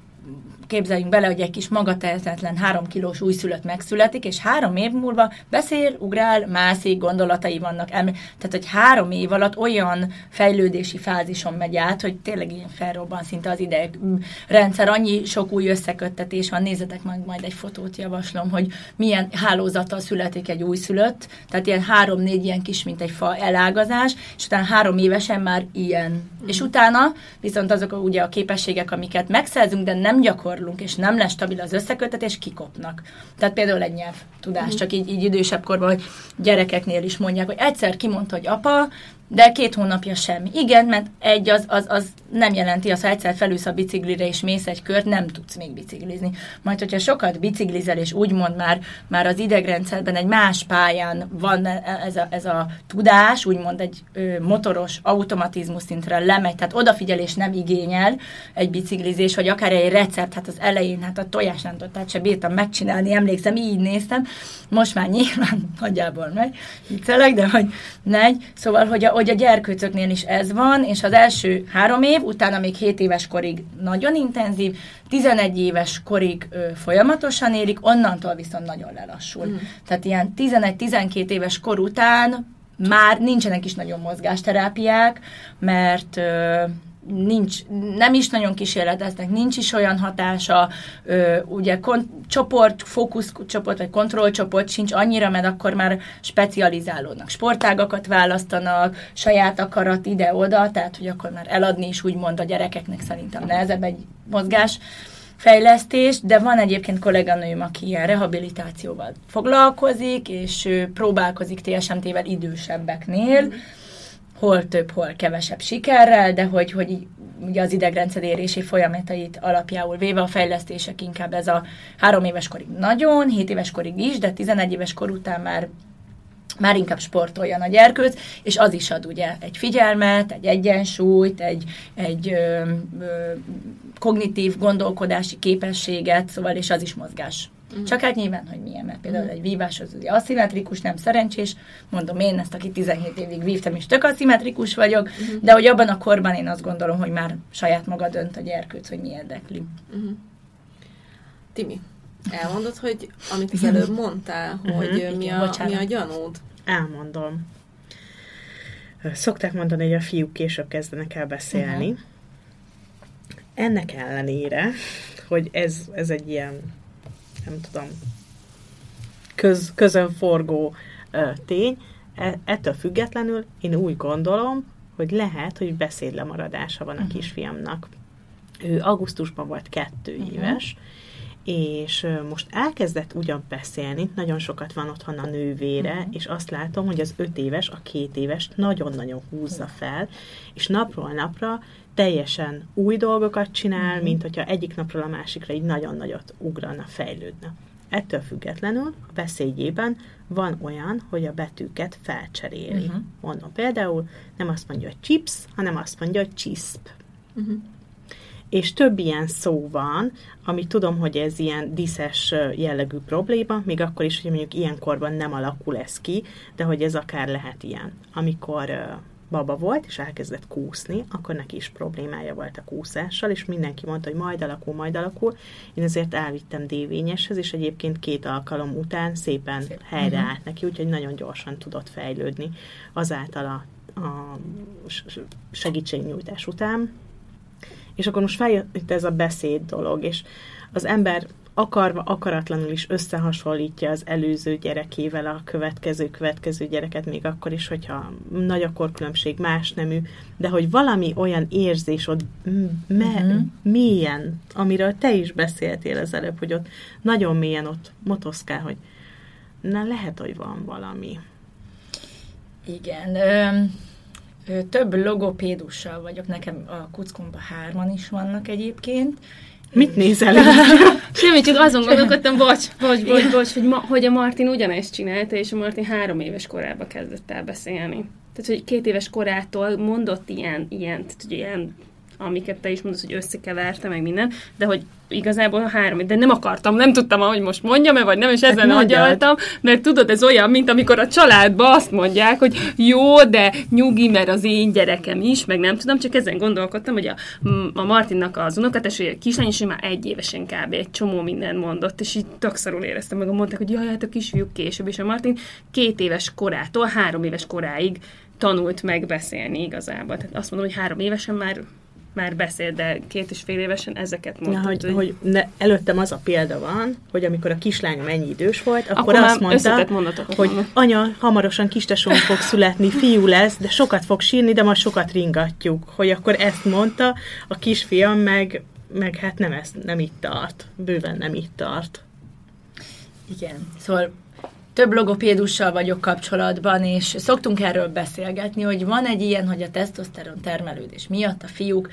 képzeljünk bele, hogy egy kis magatehetetlen három kilós újszülött megszületik, és három év múlva beszél, ugrál, mászik, gondolatai vannak. Em- tehát, hogy három év alatt olyan fejlődési fázison megy át, hogy tényleg ilyen felrobban szinte az idegrendszer, annyi sok új összeköttetés van, nézzetek meg majd egy fotót javaslom, hogy milyen hálózattal születik egy újszülött, tehát ilyen három-négy ilyen kis, mint egy fa elágazás, és utána három évesen már ilyen. Mm. És utána viszont azok a, ugye a képességek, amiket megszerzünk, de nem gyakor gyakorlunk, és nem lesz stabil az összekötetés, kikopnak. Tehát például egy nyelv tudás, mm. csak így, így idősebb korban, hogy gyerekeknél is mondják, hogy egyszer kimondta, hogy apa, de két hónapja semmi. Igen, mert egy az, az, az nem jelenti, az ha egyszer felülsz a biciklire és mész egy kört, nem tudsz még biciklizni. Majd, hogyha sokat biciklizel, és úgymond már, már az idegrendszerben egy más pályán van e, ez a, ez a tudás, úgymond egy ö, motoros automatizmus szintre lemegy, tehát odafigyelés nem igényel egy biciklizés, vagy akár egy recept, hát az elején, hát a tojáslántotát se bírtam megcsinálni, emlékszem, így néztem, most már nyilván nagyjából megy, viccelek, de hogy negy, szóval, hogy a, hogy a gyerkőcöknél is ez van, és az első három év, utána még 7 éves korig nagyon intenzív, 11 éves korig ö, folyamatosan élik, onnantól viszont nagyon lelassul. Mm. Tehát ilyen 11-12 éves kor után már nincsenek is nagyon mozgásterápiák, mert ö, nincs, nem is nagyon kísérleteznek, nincs is olyan hatása, ö, ugye kon, csoport, fókuszcsoport vagy kontrollcsoport sincs annyira, mert akkor már specializálódnak. Sportágakat választanak, saját akarat ide-oda, tehát hogy akkor már eladni is úgymond a gyerekeknek szerintem nehezebb egy mozgás fejlesztés, de van egyébként kolléganőm, aki ilyen rehabilitációval foglalkozik, és próbálkozik TSMT-vel idősebbeknél, mm hol több, hol kevesebb sikerrel, de hogy, hogy ugye az idegrendszer érési folyamatait alapjául véve a fejlesztések inkább ez a három éves korig nagyon, 7 éves korig is, de 11 éves kor után már már inkább sportoljon a gyerkőc, és az is ad ugye egy figyelmet, egy egyensúlyt, egy, egy ö, ö, kognitív gondolkodási képességet, szóval és az is mozgás Uh-huh. Csak hát nyilván, hogy milyen, mert például uh-huh. egy vívás az ugye aszimmetrikus, nem szerencsés. Mondom én ezt, aki 17 évig vívtam, és tök aszimmetrikus vagyok, uh-huh. de hogy abban a korban én azt gondolom, hogy már saját maga dönt a gyerkőc, hogy mi érdekli. Uh-huh. Timi, elmondod, hogy amit az előbb mondtál, hogy uh-huh. mi, a, mi a gyanúd? Elmondom. Szokták mondani, hogy a fiúk később kezdenek el beszélni. Uh-huh. Ennek ellenére, hogy ez, ez egy ilyen nem tudom, köz, közön forgó ö, tény. E, ettől függetlenül én úgy gondolom, hogy lehet, hogy beszédlemaradása van a uh-huh. kisfiamnak. Ő augusztusban volt kettő uh-huh. éves, és most elkezdett ugyan beszélni, nagyon sokat van otthon a nővére, uh-huh. és azt látom, hogy az öt éves, a két éves nagyon-nagyon húzza fel, és napról napra teljesen új dolgokat csinál, uh-huh. mint hogyha egyik napról a másikra így nagyon nagyot ugrana, fejlődne. Ettől függetlenül a beszédjében van olyan, hogy a betűket felcseréli. Uh-huh. Mondom például, nem azt mondja, hogy chips, hanem azt mondja, hogy chisp. Uh-huh. És több ilyen szó van, ami tudom, hogy ez ilyen diszes jellegű probléma, még akkor is, hogy mondjuk ilyenkorban nem alakul ez ki, de hogy ez akár lehet ilyen. Amikor baba volt, és elkezdett kúszni, akkor neki is problémája volt a kúszással, és mindenki mondta, hogy majd alakul, majd alakul. Én ezért elvittem dévényeshez, és egyébként két alkalom után szépen Szép. helyreállt uh-huh. neki, úgyhogy nagyon gyorsan tudott fejlődni azáltal a, a segítségnyújtás után. És akkor most feljött ez a beszéd dolog, és az ember akarva, akaratlanul is összehasonlítja az előző gyerekével a következő, következő gyereket, még akkor is, hogyha nagy a korkülönbség, más nemű, de hogy valami olyan érzés ott me- uh-huh. mélyen, amiről te is beszéltél az előbb, hogy ott nagyon mélyen ott motoszkál, hogy na lehet, hogy van valami. Igen. Ö, ö, több logopédussal vagyok, nekem a kuckomban hárman is vannak egyébként, Mit nézel? Semmi, csak azon gondolkodtam, bocs, bocs, bocs, bocs, hogy, ma, hogy a Martin ugyanezt csinálta, és a Martin három éves korában kezdett el beszélni. Tehát, hogy két éves korától mondott ilyen, ilyen, tehát, hogy ilyen amiket te is mondasz, hogy összekeverte, meg minden, de hogy igazából a három, de nem akartam, nem tudtam, hogy most mondjam-e, vagy nem, és hát ezen agyaltam, mert tudod, ez olyan, mint amikor a családba azt mondják, hogy jó, de nyugi, mert az én gyerekem is, meg nem tudom, csak ezen gondolkodtam, hogy a, a Martinnak az unokatesője, kislány, és már egy évesen kb. egy csomó minden mondott, és így takszarul éreztem meg, mondták, hogy jaj, hát a kisfiúk később, és a Martin két éves korától három éves koráig tanult meg beszélni igazából. Tehát azt mondom, hogy három évesen már már beszél, de két és fél évesen ezeket mondta. hogy, hogy... hogy ne, előttem az a példa van, hogy amikor a kislányom ennyi idős volt, akkor, akkor azt mondta, hogy anya, hamarosan kistesón fog születni, fiú lesz, de sokat fog sírni, de most sokat ringatjuk. Hogy akkor ezt mondta, a kisfiam meg, meg hát nem, ezt, nem itt tart. Bőven nem itt tart. Igen. Szóval több logopédussal vagyok kapcsolatban, és szoktunk erről beszélgetni, hogy van egy ilyen, hogy a tesztoszteron termelődés miatt a fiúk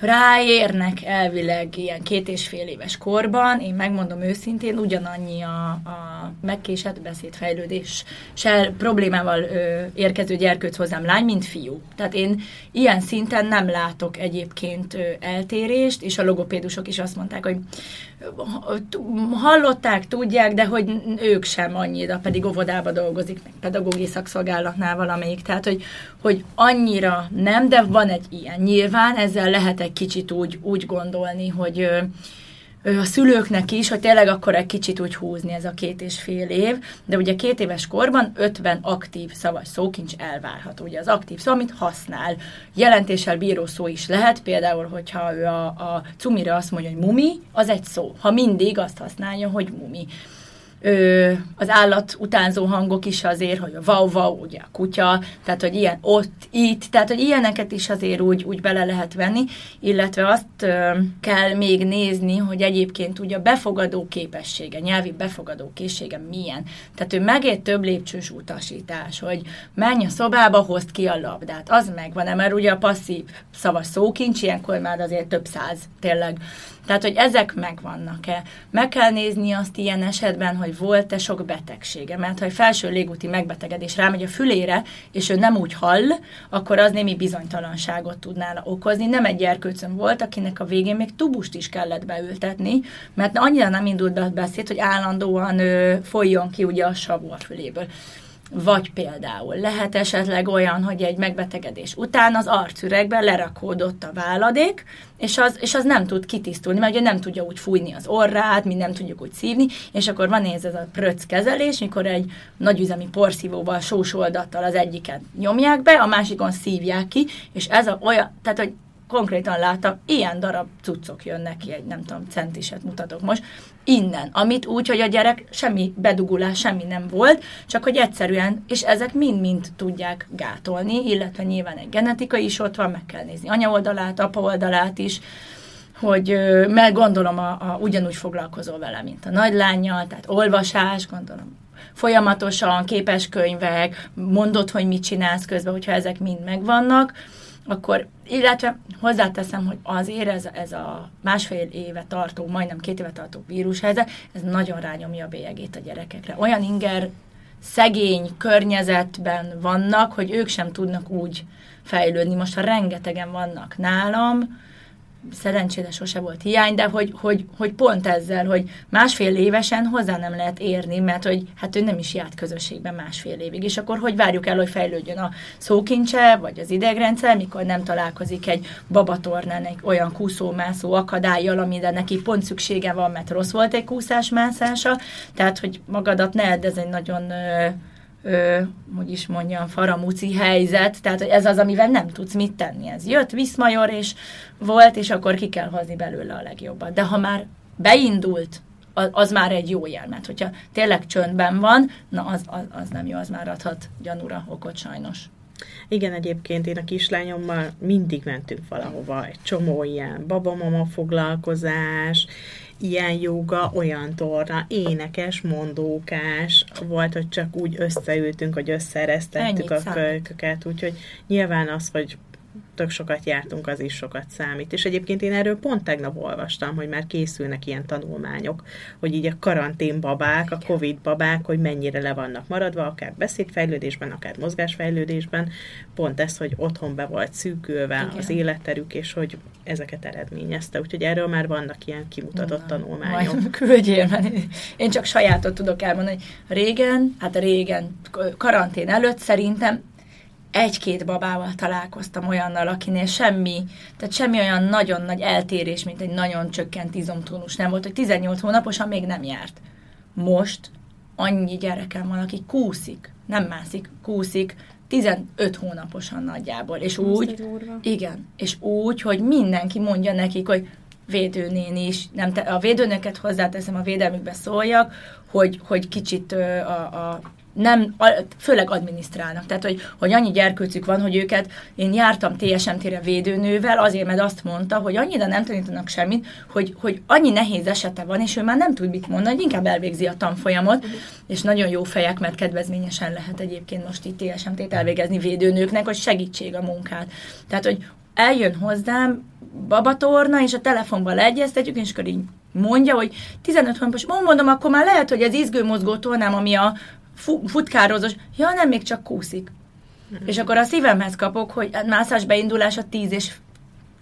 ráérnek elvileg ilyen két és fél éves korban, én megmondom őszintén, ugyanannyi a, a megkésett beszédfejlődéssel problémával ö, érkező gyerkőc hozzám lány, mint fiú. Tehát én ilyen szinten nem látok egyébként ö, eltérést, és a logopédusok is azt mondták, hogy hallották, tudják, de hogy ők sem annyira, pedig óvodába dolgozik, meg pedagógiai szakszolgálatnál valamelyik, tehát hogy, hogy annyira nem, de van egy ilyen. Nyilván ezzel lehet egy kicsit úgy, úgy gondolni, hogy a szülőknek is, hogy tényleg akkor egy kicsit úgy húzni ez a két és fél év, de ugye két éves korban 50 aktív szavas szókincs elvárható. Ugye az aktív szó, amit használ. Jelentéssel bíró szó is lehet, például, hogyha ő a, a cumira azt mondja, hogy mumi, az egy szó. Ha mindig azt használja, hogy mumi ö, az állat utánzó hangok is azért, hogy a vau-vau, ugye a kutya, tehát hogy ilyen ott, itt, tehát hogy ilyeneket is azért úgy, úgy bele lehet venni, illetve azt ö, kell még nézni, hogy egyébként ugye a befogadó képessége, nyelvi befogadó készsége milyen. Tehát ő megért több lépcsős utasítás, hogy menj a szobába, hozd ki a labdát, az megvan, mert ugye a passzív szavas szókincs, ilyenkor már azért több száz tényleg tehát, hogy ezek megvannak-e. Meg kell nézni azt ilyen esetben, hogy volt-e sok betegsége. Mert ha egy felső légúti megbetegedés rámegy a fülére, és ő nem úgy hall, akkor az némi bizonytalanságot tud nála okozni. Nem egy gyerkőcön volt, akinek a végén még tubust is kellett beültetni, mert annyira nem indult be a beszéd, hogy állandóan ö, folyjon ki ugye a savu a füléből. Vagy például lehet esetleg olyan, hogy egy megbetegedés után az arcüregben lerakódott a váladék, és az, és az nem tud kitisztulni, mert ugye nem tudja úgy fújni az orrát, mi nem tudjuk úgy szívni, és akkor van ez, ez a pröc kezelés, mikor egy nagyüzemi porszívóval, sósoldattal az egyiket nyomják be, a másikon szívják ki, és ez a, olyan, tehát hogy konkrétan láttam, ilyen darab cuccok jönnek ki, egy nem tudom, centiset mutatok most, innen, amit úgy, hogy a gyerek semmi bedugulás, semmi nem volt, csak hogy egyszerűen, és ezek mind-mind tudják gátolni, illetve nyilván egy genetika is ott van, meg kell nézni anya oldalát, apa oldalát is, hogy meg gondolom a, a, ugyanúgy foglalkozol vele, mint a nagylányjal, tehát olvasás, gondolom folyamatosan, képeskönyvek, mondod, hogy mit csinálsz közben, hogyha ezek mind megvannak, akkor, illetve hozzáteszem, hogy azért ez, ez a másfél éve tartó, majdnem két éve tartó vírushelyzet, ez nagyon rányomja a bélyegét a gyerekekre. Olyan inger szegény környezetben vannak, hogy ők sem tudnak úgy fejlődni. Most ha rengetegen vannak nálam, szerencsére sose volt hiány, de hogy, hogy, hogy pont ezzel, hogy másfél évesen hozzá nem lehet érni, mert hogy hát ő nem is járt közösségben másfél évig, és akkor hogy várjuk el, hogy fejlődjön a szókincse, vagy az idegrendszer, mikor nem találkozik egy babatornán egy olyan kúszó-mászó akadályjal, amire neki pont szüksége van, mert rossz volt egy kúszás-mászása, tehát hogy magadat ne edd, ez egy nagyon ö, hogy is mondjam, faramúci helyzet, tehát hogy ez az, amivel nem tudsz mit tenni. Ez jött, viszmajor, és volt, és akkor ki kell hozni belőle a legjobbat. De ha már beindult, az, már egy jó jel, mert hogyha tényleg csöndben van, na az, az, az nem jó, az már adhat gyanúra okot sajnos. Igen, egyébként én a kislányommal mindig mentünk valahova, egy csomó ilyen babamama foglalkozás, ilyen joga, olyan torna, énekes, mondókás, volt, hogy csak úgy összeültünk, hogy összereztettük a kölyköket, úgyhogy nyilván az, hogy tök sokat jártunk, az is sokat számít. És egyébként én erről pont tegnap olvastam, hogy már készülnek ilyen tanulmányok, hogy így a karantén babák, a covid babák, hogy mennyire le vannak maradva, akár beszédfejlődésben, akár mozgásfejlődésben, pont ez, hogy otthon be volt szűkülve Igen. az életterük, és hogy ezeket eredményezte. Úgyhogy erről már vannak ilyen kimutatott Na, tanulmányok. Majd küldjél, mert én csak sajátot tudok elmondani. Régen, hát régen, karantén előtt szerintem egy-két babával találkoztam olyannal, akinél semmi, tehát semmi olyan nagyon nagy eltérés, mint egy nagyon csökkent izomtónus. Nem volt, hogy 18 hónaposan még nem járt. Most annyi gyerekem van, aki kúszik, nem mászik, kúszik, 15 hónaposan nagyjából, és úgy, igen, és úgy, hogy mindenki mondja nekik, hogy védőnén is, nem te, a védőnöket hozzáteszem, a védelmükbe szóljak, hogy, hogy kicsit a, a nem, főleg adminisztrálnak. Tehát, hogy, hogy annyi gyerkőcük van, hogy őket, én jártam TSMT-re védőnővel, azért, mert azt mondta, hogy annyira nem tanítanak semmit, hogy, hogy annyi nehéz esete van, és ő már nem tud mit mondani, hogy inkább elvégzi a tanfolyamot, és nagyon jó fejek, mert kedvezményesen lehet egyébként most itt TSMT-t elvégezni védőnőknek, hogy segítség a munkát. Tehát, hogy eljön hozzám babatorna, és a telefonban leegyeztetjük, és akkor így mondja, hogy 15 hónapos, mondom, akkor már lehet, hogy az izgőmozgó tornám, ami a futkározós, ja nem, még csak kúszik. Mm-hmm. És akkor a szívemhez kapok, hogy mászás beindulása 10 és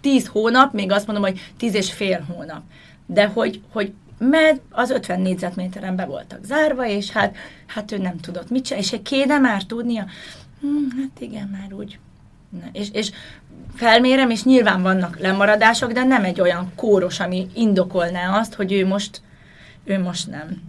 10 hónap, még azt mondom, hogy 10 és fél hónap. De hogy, hogy mert az 50 négyzetméteren be voltak zárva, és hát, hát ő nem tudott mit csinálni, és egy kéne már tudnia. Hm, hát igen, már úgy. Na, és, és felmérem, és nyilván vannak lemaradások, de nem egy olyan kóros, ami indokolná azt, hogy ő most, ő most nem.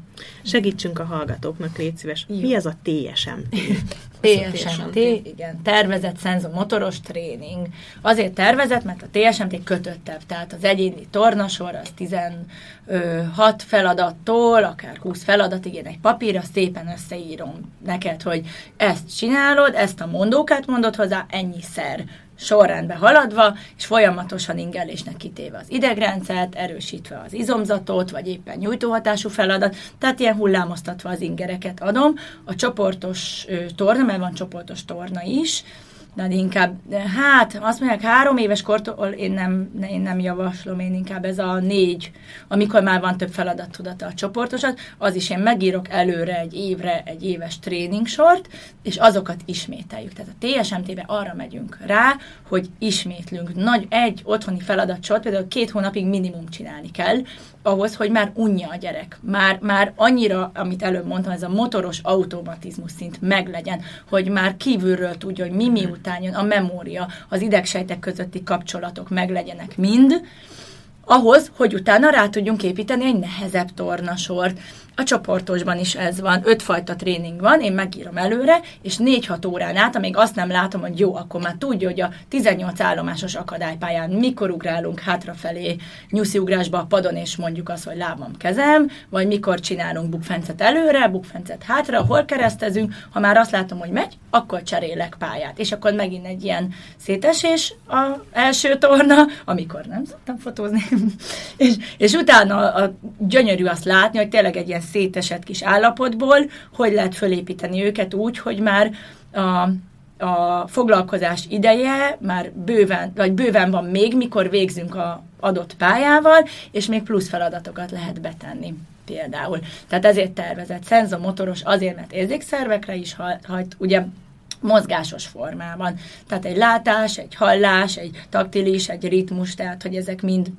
Segítsünk a hallgatóknak, légy szíves. Jó. Mi ez a TSMT? TSMT, igen, tervezett szenzomotoros tréning. Azért tervezett, mert a TSMT kötöttebb, tehát az egyéni tornasor az 16 feladattól, akár 20 feladatig, én egy papírra szépen összeírom neked, hogy ezt csinálod, ezt a mondókát mondod hozzá, ennyiszer sorrendbe haladva, és folyamatosan ingelésnek kitéve az idegrendszert, erősítve az izomzatot, vagy éppen nyújtóhatású feladat, tehát ilyen hullámoztatva az ingereket adom. A csoportos torna, mert van csoportos torna is, de inkább, hát azt mondják, három éves kortól én nem, én nem javaslom, én inkább ez a négy, amikor már van több feladat tudata a csoportosat, az is én megírok előre egy évre egy éves tréningsort, és azokat ismételjük. Tehát a TSMT-be arra megyünk rá, hogy ismétlünk. Nagy egy otthoni feladatsort, például két hónapig minimum csinálni kell, ahhoz, hogy már unja a gyerek. Már, már annyira, amit előbb mondtam, ez a motoros automatizmus szint meglegyen, hogy már kívülről tudja, hogy mi miután jön, a memória, az idegsejtek közötti kapcsolatok meglegyenek mind, ahhoz, hogy utána rá tudjunk építeni egy nehezebb tornasort. A csoportosban is ez van, ötfajta tréning van, én megírom előre, és 4-6 órán át, amíg azt nem látom, hogy jó, akkor már tudja, hogy a 18 állomásos akadálypályán mikor ugrálunk hátrafelé nyusziugrásba a padon, és mondjuk azt, hogy lábam, kezem, vagy mikor csinálunk bukfencet előre, bukfencet hátra, hol keresztezünk, ha már azt látom, hogy megy, akkor cserélek pályát. És akkor megint egy ilyen szétesés a első torna, amikor nem szoktam fotózni, és, és utána a, a gyönyörű azt látni, hogy tényleg egy ilyen szétesett kis állapotból, hogy lehet fölépíteni őket úgy, hogy már a, a foglalkozás ideje már bőven, vagy bőven van még, mikor végzünk a adott pályával, és még plusz feladatokat lehet betenni például. Tehát ezért tervezett szenzomotoros azért, mert érzékszervekre is hajt, ugye mozgásos formában. Tehát egy látás, egy hallás, egy taktilis, egy ritmus, tehát hogy ezek mind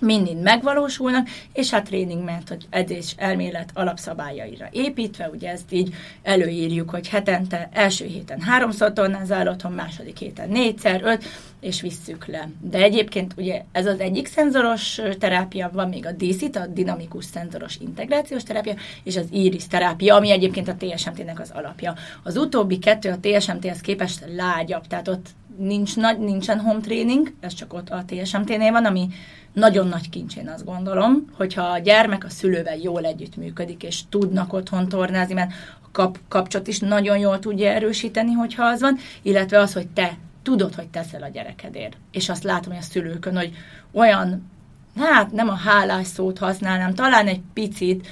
mind megvalósulnak, és hát tréning mert hogy edzés elmélet alapszabályaira építve, ugye ezt így előírjuk, hogy hetente, első héten háromszor tornázál otthon, második héten négyszer, öt, és visszük le. De egyébként ugye ez az egyik szenzoros terápia, van még a DISZIT, a dinamikus szenzoros integrációs terápia, és az IRIS terápia, ami egyébként a TSMT-nek az alapja. Az utóbbi kettő a TSMT-hez képest lágyabb, tehát ott nincs, nincsen home training, ez csak ott a TSMT-nél van, ami nagyon nagy kincs, én azt gondolom, hogyha a gyermek a szülővel jól együttműködik, és tudnak otthon tornázni, mert a kap, kapcsot is nagyon jól tudja erősíteni, hogyha az van, illetve az, hogy te tudod, hogy teszel a gyerekedért. És azt látom, hogy a szülőkön, hogy olyan, hát nem a hálás szót használnám, talán egy picit,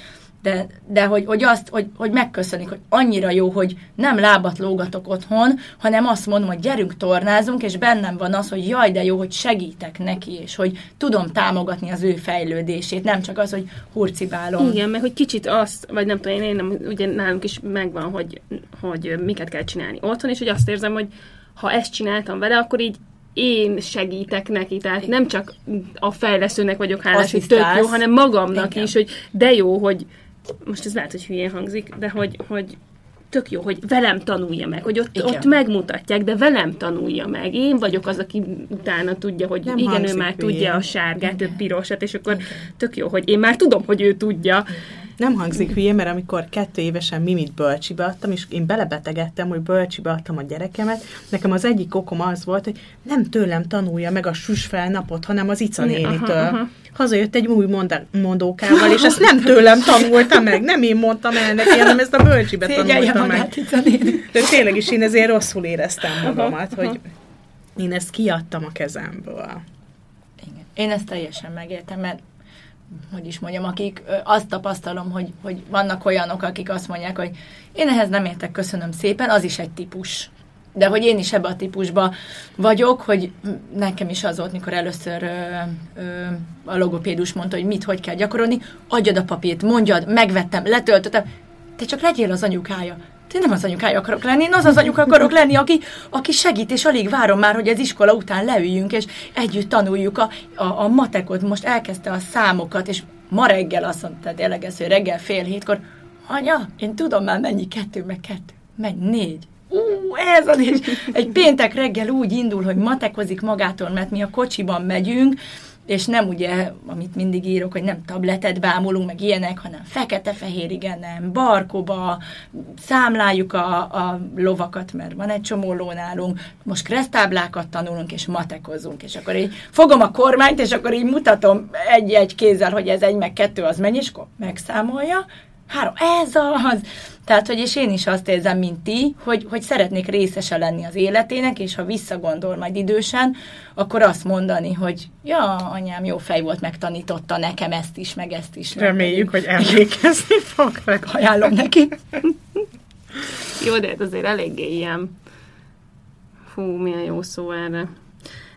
de, de hogy, hogy azt, hogy, hogy megköszönik, hogy annyira jó, hogy nem lábat lógatok otthon, hanem azt mondom, hogy gyerünk tornázunk, és bennem van az, hogy jaj, de jó, hogy segítek neki, és hogy tudom támogatni az ő fejlődését, nem csak az, hogy hurcibálom. Igen, mert hogy kicsit azt, vagy nem tudom, én nem, ugye nálunk is megvan, hogy, hogy miket kell csinálni otthon, és hogy azt érzem, hogy ha ezt csináltam vele, akkor így én segítek neki, tehát nem csak a fejlesztőnek vagyok hálás, hogy tök jó, hanem magamnak Igen. is, hogy de jó, hogy most ez lehet, hogy hülyén hangzik, de hogy, hogy tök jó, hogy velem tanulja meg, hogy ott, ott megmutatják, de velem tanulja meg. Én vagyok az, aki utána tudja, hogy nem igen, ő már hülyén. tudja a sárgát, a pirosat, és akkor igen. tök jó, hogy én már tudom, hogy ő tudja. Igen nem hangzik hülye, mert amikor kettő évesen Mimit bölcsibe adtam, és én belebetegedtem, hogy bölcsibe adtam a gyerekemet, nekem az egyik okom az volt, hogy nem tőlem tanulja meg a susfel napot, hanem az Ica nénitől. hazajött egy új mondókával, és ezt nem tőlem tanulta meg, nem én mondtam el neki, hanem ezt a bölcsibe tanulta meg. De tényleg is én ezért rosszul éreztem magamat, hogy én ezt kiadtam a kezemből. Igen. Én ezt teljesen megértem, mert hogy is mondjam, akik azt tapasztalom, hogy, hogy vannak olyanok, akik azt mondják, hogy én ehhez nem értek, köszönöm szépen, az is egy típus. De hogy én is ebbe a típusba vagyok, hogy nekem is az volt, mikor először ö, ö, a logopédus mondta, hogy mit, hogy kell gyakorolni, adjad a papírt, mondjad, megvettem, letöltöttem, te csak legyél az anyukája. Én nem az anyukája akarok lenni, én az az anyuka akarok lenni, aki, aki segít, és alig várom már, hogy az iskola után leüljünk, és együtt tanuljuk a, a, a matekot. Most elkezdte a számokat, és ma reggel azt mondta, tényleg ez, hogy reggel fél hétkor, anya, én tudom már mennyi kettő, meg kettő, menj négy. Ú, ez az is. Egy péntek reggel úgy indul, hogy matekozik magától, mert mi a kocsiban megyünk, és nem ugye, amit mindig írok, hogy nem tabletet bámulunk, meg ilyenek, hanem fekete-fehér, igen, nem, barkoba, számláljuk a, a lovakat, mert van egy csomó ló nálunk, most kresztáblákat tanulunk, és matekozunk, és akkor így fogom a kormányt, és akkor így mutatom egy-egy kézzel, hogy ez egy, meg kettő, az mennyi, és akkor megszámolja, három, ez az! Tehát, hogy és én is azt érzem, mint ti, hogy, hogy szeretnék részese lenni az életének, és ha visszagondol majd idősen, akkor azt mondani, hogy ja, anyám jó fej volt, megtanította nekem ezt is, meg ezt is. Reméljük, hogy emlékezni fog. Meg ajánlom neki. jó, de hát azért eléggé ilyen. Fú, milyen jó szó erre.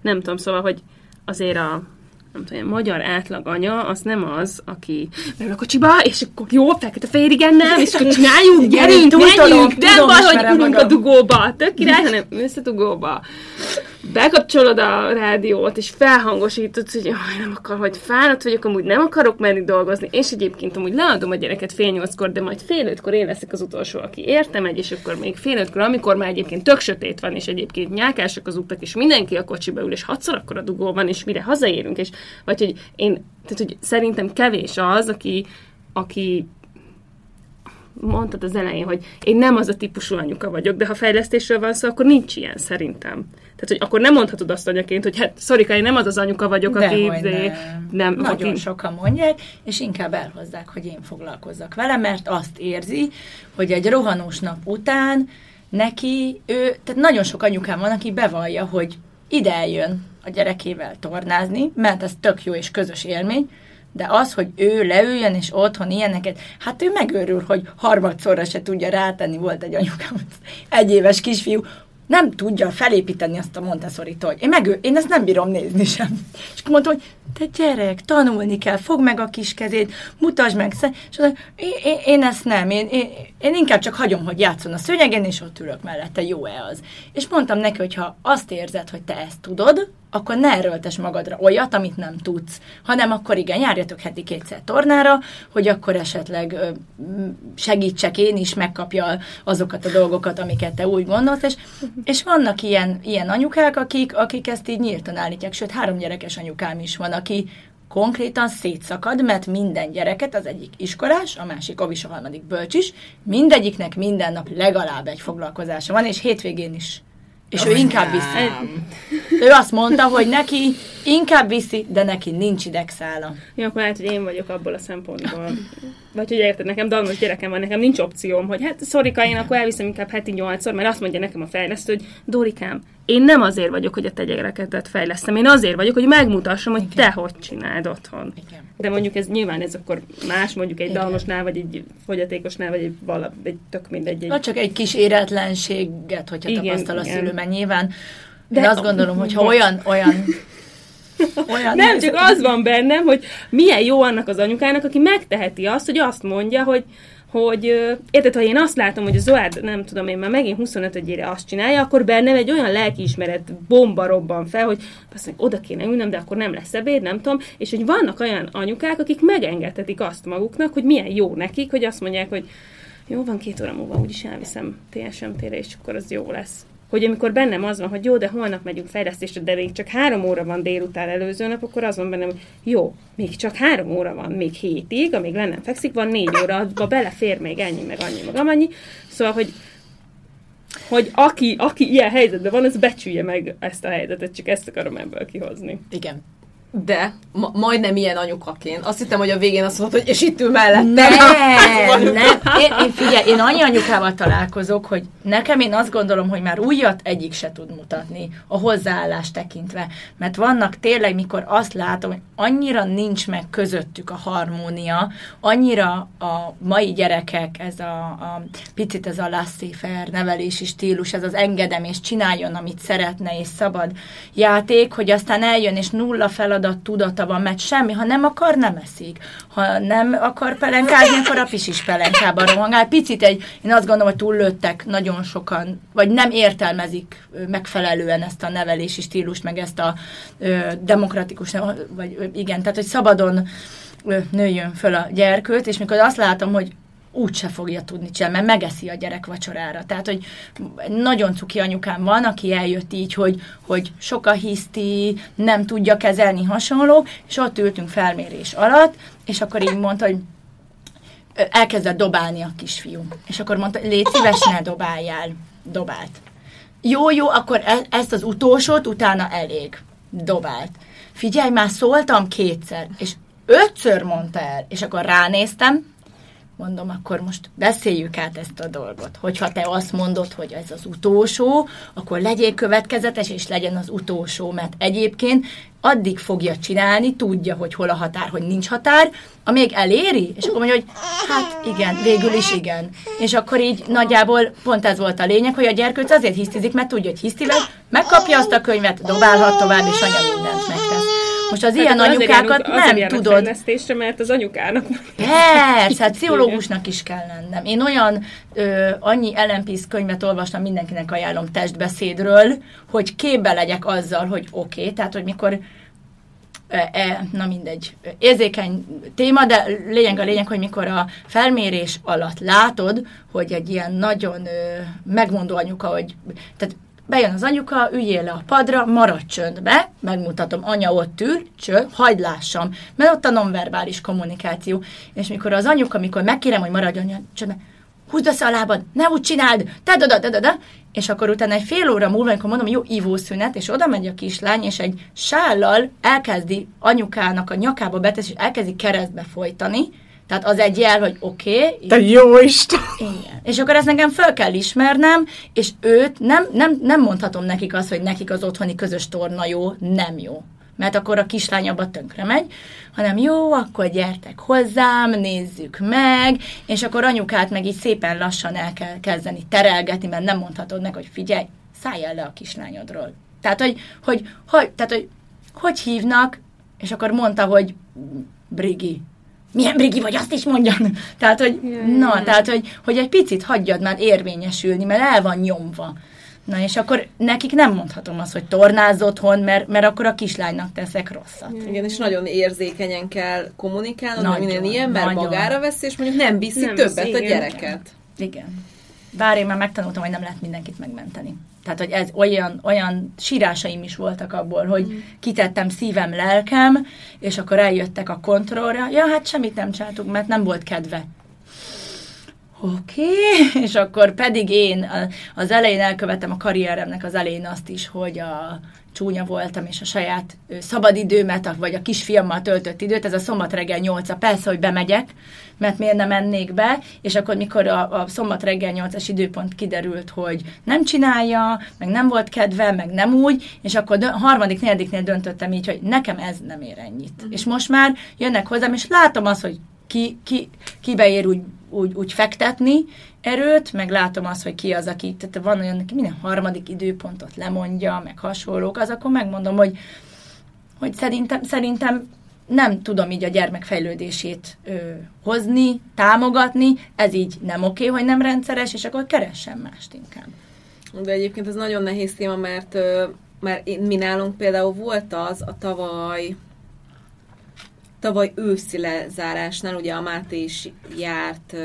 Nem tudom, szóval, hogy azért a nem tudom, magyar átlag anya, az nem az, aki meg a kocsiba, és akkor jó, fekete fehér, igen, nem, és akkor csináljuk, gyerünk, menjünk, nem baj, hogy ülünk a dugóba, tök király, hanem összedugóba bekapcsolod a rádiót, és felhangosítod, hogy jaj, nem akar, hogy fáradt vagyok, amúgy nem akarok menni dolgozni, és egyébként amúgy leadom a gyereket fél nyolckor, de majd fél ötkor én leszek az utolsó, aki érte megy, és akkor még fél ötkor, amikor már egyébként tök sötét van, és egyébként nyákások az utak, és mindenki a kocsiba ül, és hatszor akkor a dugó van, és mire hazaérünk, és vagy hogy én, tehát hogy szerintem kevés az, aki, aki mondtad az elején, hogy én nem az a típusú anyuka vagyok, de ha fejlesztésről van szó, akkor nincs ilyen szerintem. Tehát, hogy akkor nem mondhatod azt anyaként, hogy hát szorika, én nem az az anyuka vagyok, de aki... De, nem. nem. Nagyon aki... sokan mondják, és inkább elhozzák, hogy én foglalkozzak vele, mert azt érzi, hogy egy rohanós nap után neki, ő, tehát nagyon sok anyukám van, aki bevallja, hogy ide eljön a gyerekével tornázni, mert ez tök jó és közös élmény, de az, hogy ő leüljön, és otthon ilyeneket, hát ő megőrül, hogy harmadszorra se tudja rátenni, volt egy anyukám, egy éves kisfiú, nem tudja felépíteni azt a montessori hogy én, meg, én ezt nem bírom nézni sem. És mondta, hogy te gyerek, tanulni kell, fogd meg a kis kezét, mutasd meg. És mondta, én, én, én ezt nem, én, én, én inkább csak hagyom, hogy játszon a szőnyegen, és ott ülök mellette, jó-e az. És mondtam neki, hogy ha azt érzed, hogy te ezt tudod, akkor ne erőltes magadra olyat, amit nem tudsz, hanem akkor igen, járjatok heti kétszer tornára, hogy akkor esetleg segítsek én is, megkapja azokat a dolgokat, amiket te úgy gondolsz, és, és vannak ilyen, ilyen anyukák, akik, akik ezt így nyíltan állítják, sőt, három gyerekes anyukám is van, aki konkrétan szétszakad, mert minden gyereket, az egyik iskolás, a másik ovis, a harmadik bölcs mindegyiknek minden nap legalább egy foglalkozása van, és hétvégén is és ő inkább viszi. Ő azt mondta, hogy neki inkább viszi, de neki nincs idegszála. Jó, akkor lehet, hogy én vagyok abból a szempontból. Vagy hogy érted, nekem dalmos gyerekem van, nekem nincs opcióm, hogy hát szorika, én akkor elviszem inkább heti nyolcszor, mert azt mondja nekem a fejlesztő, hogy Dorikám, én nem azért vagyok, hogy a te gyerekedet fejlesztem, én azért vagyok, hogy megmutassam, hogy Igen. te hogy csináld otthon. Igen. De mondjuk ez nyilván ez akkor más, mondjuk egy dalmosnál, vagy egy fogyatékosnál, vagy egy, vala, egy tök mindegy. Egy... Vagy csak egy kis éretlenséget, hogyha Igen, tapasztal a szülő, mert nyilván de, de azt gondolom, hogy ha olyan, olyan olyan nem, csak az van bennem, hogy milyen jó annak az anyukának, aki megteheti azt, hogy azt mondja, hogy hogy érted, ha én azt látom, hogy a Zoárd, nem tudom én már megint 25-ére azt csinálja, akkor bennem egy olyan lelkiismeret bomba robban fel, hogy azt mondja, oda kéne ülnöm, de akkor nem lesz ebéd, nem tudom, és hogy vannak olyan anyukák, akik megengedhetik azt maguknak, hogy milyen jó nekik, hogy azt mondják, hogy jó, van két óra múlva, úgyis elviszem TSMT-re, és akkor az jó lesz hogy amikor bennem az van, hogy jó, de holnap megyünk fejlesztésre, de még csak három óra van délután előző nap, akkor az van bennem, hogy jó, még csak három óra van, még hétig, amíg lennem fekszik, van négy óra, abba belefér még ennyi, meg annyi, meg amennyi. Szóval, hogy hogy aki, aki ilyen helyzetben van, az becsülje meg ezt a helyzetet, csak ezt akarom ebből kihozni. Igen. De ma- majdnem ilyen anyukaként. Azt hittem, hogy a végén azt mondod, hogy és itt ül mellettem. Nem, nem. Én, én figyelj, én annyi anyukával találkozok, hogy nekem én azt gondolom, hogy már újat egyik se tud mutatni a hozzáállást tekintve. Mert vannak tényleg, mikor azt látom, hogy annyira nincs meg közöttük a harmónia, annyira a mai gyerekek, ez a, a picit ez a laissez nevelési stílus, ez az engedem és csináljon, amit szeretne, és szabad játék, hogy aztán eljön, és nulla feladat tudata van, mert semmi, ha nem akar, nem eszik. Ha nem akar pelenkázni, akkor a pis is pelenkában rohangál. Picit egy, én azt gondolom, hogy túllőttek nagyon sokan, vagy nem értelmezik megfelelően ezt a nevelési stílust, meg ezt a ö, demokratikus, vagy igen, tehát, hogy szabadon nőjön föl a gyerkőt, és mikor azt látom, hogy úgyse fogja tudni csinálni, mert megeszi a gyerek vacsorára. Tehát, hogy nagyon cuki anyukám van, aki eljött így, hogy, hogy sok a hiszti, nem tudja kezelni hasonló, és ott ültünk felmérés alatt, és akkor így mondta, hogy elkezdett dobálni a kisfiú. És akkor mondta, légy szíves, ne dobáljál. Dobált. Jó, jó, akkor e- ezt az utolsót utána elég. Dobált. Figyelj, már szóltam kétszer, és ötször mondta el, és akkor ránéztem, mondom, akkor most beszéljük át ezt a dolgot. Hogyha te azt mondod, hogy ez az utolsó, akkor legyél következetes, és legyen az utolsó, mert egyébként addig fogja csinálni, tudja, hogy hol a határ, hogy nincs határ, amíg eléri, és akkor mondja, hogy hát igen, végül is igen. És akkor így nagyjából pont ez volt a lényeg, hogy a gyerkőc azért hisztizik, mert tudja, hogy hisztivel, megkapja azt a könyvet, dobálhat tovább, és anya megtesz. Most az ilyen Tehát azért anyukákat azért nem járnak tudod. fejlesztésre, mert az anyukának Persze, hát pszichológusnak is kell lennem. Én olyan ö, annyi LMPS könyvet olvastam, mindenkinek ajánlom testbeszédről, hogy képbe legyek azzal, hogy oké, okay, tehát hogy mikor e, na mindegy, érzékeny téma, de lényeg a lényeg, hogy mikor a felmérés alatt látod, hogy egy ilyen nagyon ö, megmondó anyuka, hogy tehát bejön az anyuka, üljél le a padra, maradj csöndbe, megmutatom, anya ott ül, csönd, hagyd lássam, mert ott a nonverbális kommunikáció. És mikor az anyuka, mikor megkérem, hogy maradj anya csöndbe, húzd össze a lábad, ne úgy csináld, te da, da, da, és akkor utána egy fél óra múlva, amikor mondom, jó ivószünet, és oda megy a kislány, és egy sállal elkezdi anyukának a nyakába betesz, és elkezdi keresztbe folytani, tehát az egy jel, hogy oké, okay, Te jó Isten! igen. És akkor ezt nekem föl kell ismernem, és őt nem, nem, nem mondhatom nekik azt, hogy nekik az otthoni közös torna jó, nem jó. Mert akkor a kislány abba tönkre megy, hanem jó, akkor gyertek hozzám, nézzük meg, és akkor anyukát meg így szépen lassan el kell kezdeni terelgetni, mert nem mondhatod neki, hogy figyelj, szállj el le a kislányodról. Tehát, hogy, hogy, hogy, tehát, hogy, hogy hívnak, és akkor mondta, hogy Brigi, milyen brigi vagy, azt is mondjan. Tehát, hogy, na, tehát, hogy, hogy egy picit hagyjad már érvényesülni, mert el van nyomva. Na, és akkor nekik nem mondhatom azt, hogy tornázz otthon, mert, mert akkor a kislánynak teszek rosszat. Igen, és nagyon érzékenyen kell kommunikálnod, Nagyon, minél ilyen, mert nagyon. magára veszi, és mondjuk nem viszi Nem többet viszi, a igen. gyereket. Igen. Bár én már megtanultam, hogy nem lehet mindenkit megmenteni. Tehát, hogy ez olyan, olyan sírásaim is voltak abból, hogy kitettem szívem, lelkem, és akkor eljöttek a kontrollra. Ja, hát semmit nem csináltuk, mert nem volt kedve. Oké, okay. és akkor pedig én az elején elkövettem a karrieremnek az elején azt is, hogy a csúnya voltam, és a saját szabadidőmet, vagy a kisfiammal töltött időt, ez a szombat reggel 8 persze, hogy bemegyek, mert miért nem mennék be, és akkor mikor a, a szombat reggel 8-as időpont kiderült, hogy nem csinálja, meg nem volt kedve, meg nem úgy, és akkor dö- harmadik, negyediknél döntöttem így, hogy nekem ez nem ér ennyit. Uh-huh. És most már jönnek hozzám, és látom azt, hogy ki, ki, kibe ér úgy, úgy, úgy fektetni erőt, meg látom azt, hogy ki az, aki, tehát van olyan, aki minden harmadik időpontot lemondja, meg hasonlók, az akkor megmondom, hogy, hogy szerintem, szerintem nem tudom így a gyermek fejlődését ö, hozni, támogatni, ez így nem oké, hogy nem rendszeres, és akkor keressen mást inkább. De egyébként ez nagyon nehéz téma, mert, mert mi nálunk például volt az a tavaly tavaly őszi lezárásnál, ugye a Máté is járt,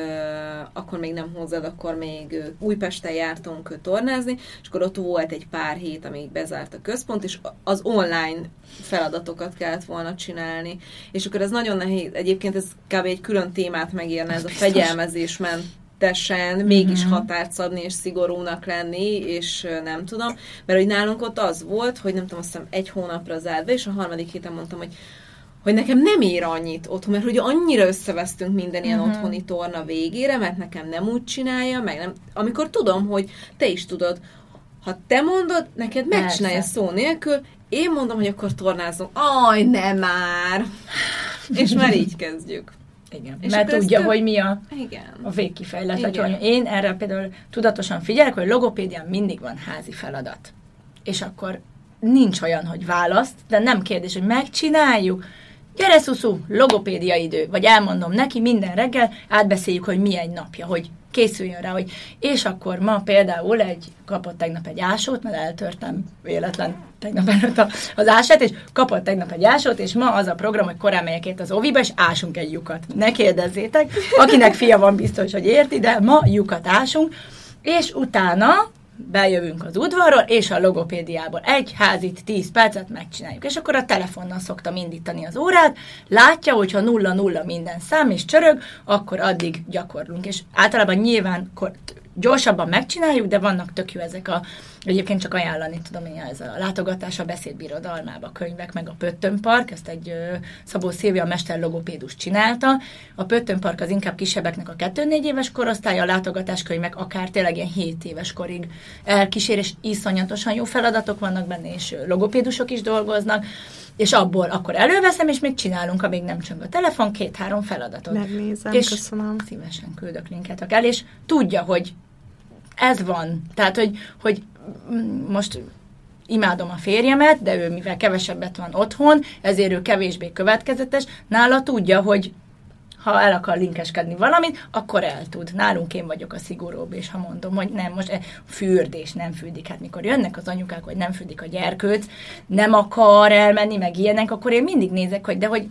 akkor még nem hozzád, akkor még Újpesten jártunk tornázni, és akkor ott volt egy pár hét, amíg bezárt a központ, és az online feladatokat kellett volna csinálni. És akkor ez nagyon nehéz, egyébként ez kb. egy külön témát megérne, ez a fegyelmezés ment tesen mégis határt szabni és szigorúnak lenni, és nem tudom, mert hogy nálunk ott az volt, hogy nem tudom, azt hiszem egy hónapra zárva, és a harmadik héten mondtam, hogy hogy nekem nem ér annyit otthon, mert hogy annyira összevesztünk minden ilyen uh-huh. otthoni torna végére, mert nekem nem úgy csinálja, meg nem, amikor tudom, hogy te is tudod, ha te mondod, neked megcsinálja szó nélkül, én mondom, hogy akkor tornázom. Aj, nem már! És már így kezdjük. Igen, és mert tudja, több... hogy mi a, Igen. a végkifejlet. Hogy én erre például tudatosan figyelek, hogy logopédián mindig van házi feladat. És akkor nincs olyan, hogy választ, de nem kérdés, hogy megcsináljuk. Gyere, szuszú, logopédia idő. Vagy elmondom neki minden reggel, átbeszéljük, hogy mi egy napja, hogy készüljön rá, hogy és akkor ma például egy, kapott tegnap egy ásót, mert eltörtem véletlen tegnap előtt az ását, és kapott tegnap egy ásót, és ma az a program, hogy korán megyek az oviba, és ásunk egy lyukat. Ne kérdezzétek, akinek fia van biztos, hogy érti, de ma lyukat ásunk, és utána bejövünk az udvarról, és a logopédiából egy házit, 10 percet megcsináljuk. És akkor a telefonnal szoktam indítani az órát, látja, hogyha nulla-nulla minden szám és csörög, akkor addig gyakorlunk. És általában nyilván gyorsabban megcsináljuk, de vannak tök jó ezek a, egyébként csak ajánlani tudom én, ez a látogatás a beszédbirodalmába, a könyvek, meg a Pöttön Park, ezt egy ö, Szabó Szilvia a mester logopédus csinálta. A Pöttön Park az inkább kisebbeknek a 2-4 éves korosztály, a látogatáskönyvek akár tényleg ilyen 7 éves korig elkísér, és iszonyatosan jó feladatok vannak benne, és logopédusok is dolgoznak és abból akkor előveszem, és még csinálunk, amíg nem csöng a telefon, két-három feladatot. Megnézem, és köszönöm. szívesen küldök linket el, és tudja, hogy ez van. Tehát, hogy, hogy most imádom a férjemet, de ő mivel kevesebbet van otthon, ezért ő kevésbé következetes, nála tudja, hogy ha el akar linkeskedni valamit, akkor el tud. Nálunk én vagyok a szigorúbb, és ha mondom, hogy nem, most fürdés nem fürdik. Hát mikor jönnek az anyukák, hogy nem fürdik a gyerkőt, nem akar elmenni, meg ilyenek, akkor én mindig nézek, hogy de hogy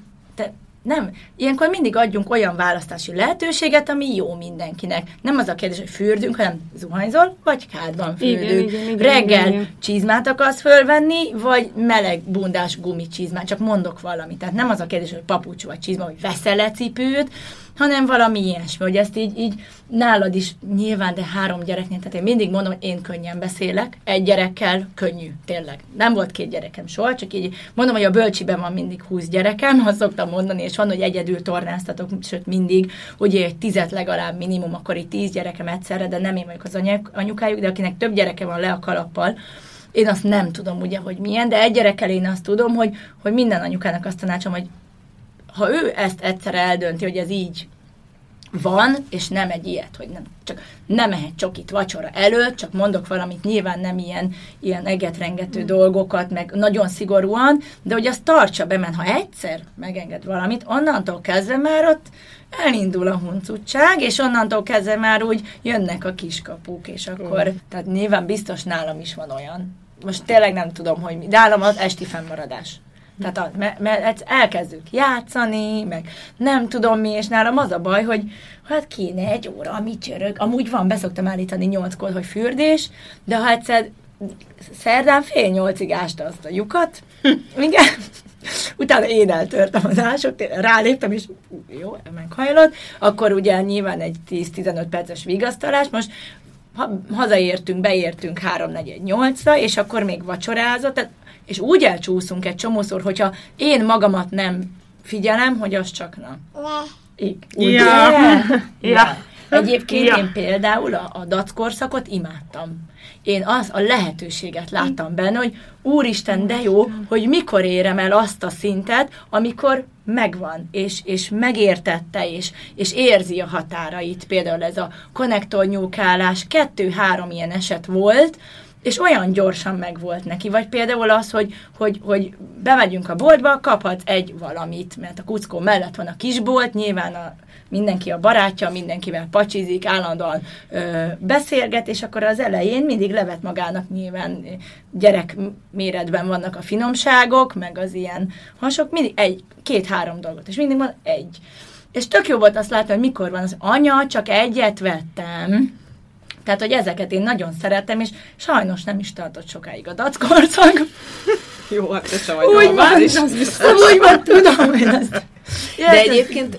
nem. Ilyenkor mindig adjunk olyan választási lehetőséget, ami jó mindenkinek. Nem az a kérdés, hogy fürdünk, hanem zuhanyzol, vagy kádban fürdünk. Igen, igen, Reggel igen, csizmát akarsz fölvenni, vagy meleg bundás gumicsizmát. Csak mondok valamit. Tehát nem az a kérdés, hogy papucs vagy csizma, hogy veszel-e cipőt, hanem valami ilyesmi, hogy ezt így, így nálad is nyilván, de három gyereknél, tehát én mindig mondom, hogy én könnyen beszélek, egy gyerekkel könnyű, tényleg. Nem volt két gyerekem soha, csak így mondom, hogy a bölcsiben van mindig húsz gyerekem, azt szoktam mondani, és van, hogy egyedül tornáztatok, sőt mindig, ugye egy tizet legalább minimum, akkor itt tíz gyerekem egyszerre, de nem én vagyok az anyukájuk, de akinek több gyereke van le a kalappal, én azt nem tudom ugye, hogy milyen, de egy gyerekkel én azt tudom, hogy, hogy minden anyukának azt tanácsom, hogy ha ő ezt egyszer eldönti, hogy ez így van, és nem egy ilyet, hogy nem, csak nem mehet csokit vacsora előtt, csak mondok valamit, nyilván nem ilyen, ilyen egetrengető mm. dolgokat, meg nagyon szigorúan, de hogy azt tartsa be, mert ha egyszer megenged valamit, onnantól kezdve már ott elindul a huncutság, és onnantól kezdve már úgy jönnek a kiskapuk, és akkor, mm. tehát nyilván biztos nálam is van olyan. Most tényleg nem tudom, hogy mi. Nálam az esti fennmaradás. Tehát a, mert, mert elkezdünk játszani, meg nem tudom mi, és nálam az a baj, hogy hát kéne egy óra, ami csörög. Amúgy van, beszoktam állítani nyolckor, hogy fürdés, de ha egyszer szerdán fél nyolcig ásta azt a lyukat, igen, utána én eltörtem az ásot, ráléptem, és jó, meghajlott, akkor ugye nyilván egy 10-15 perces vigasztalás, most ha, hazaértünk, beértünk 3-4-8-ra, és akkor még vacsorázott, tehát és úgy elcsúszunk egy csomószor, hogyha én magamat nem figyelem, hogy az csak nem. I, ja. ja. Egyébként ja. én például a, a dackorszakot imádtam. Én az a lehetőséget láttam benne, hogy úristen, de jó, hogy mikor érem el azt a szintet, amikor megvan, és, és megértette, és, és érzi a határait. Például ez a konnektornyúkálás, kettő-három ilyen eset volt, és olyan gyorsan megvolt neki. Vagy például az, hogy, hogy, hogy bemegyünk a boltba, kaphatsz egy valamit, mert a kuckó mellett van a kisbolt, nyilván a, mindenki a barátja, mindenkivel pacsizik, állandóan ö, beszélget, és akkor az elején mindig levet magának nyilván gyerek méretben vannak a finomságok, meg az ilyen hasok, mindig egy, két-három dolgot, és mindig van egy. És tök jó volt azt látni, hogy mikor van az anya, csak egyet vettem, tehát, hogy ezeket én nagyon szeretem, és sajnos nem is tartott sokáig a dackorcag. Jó, hát te sem vagy úgy van, az biztos. Úgy van, tudom, hogy ezt... De egyébként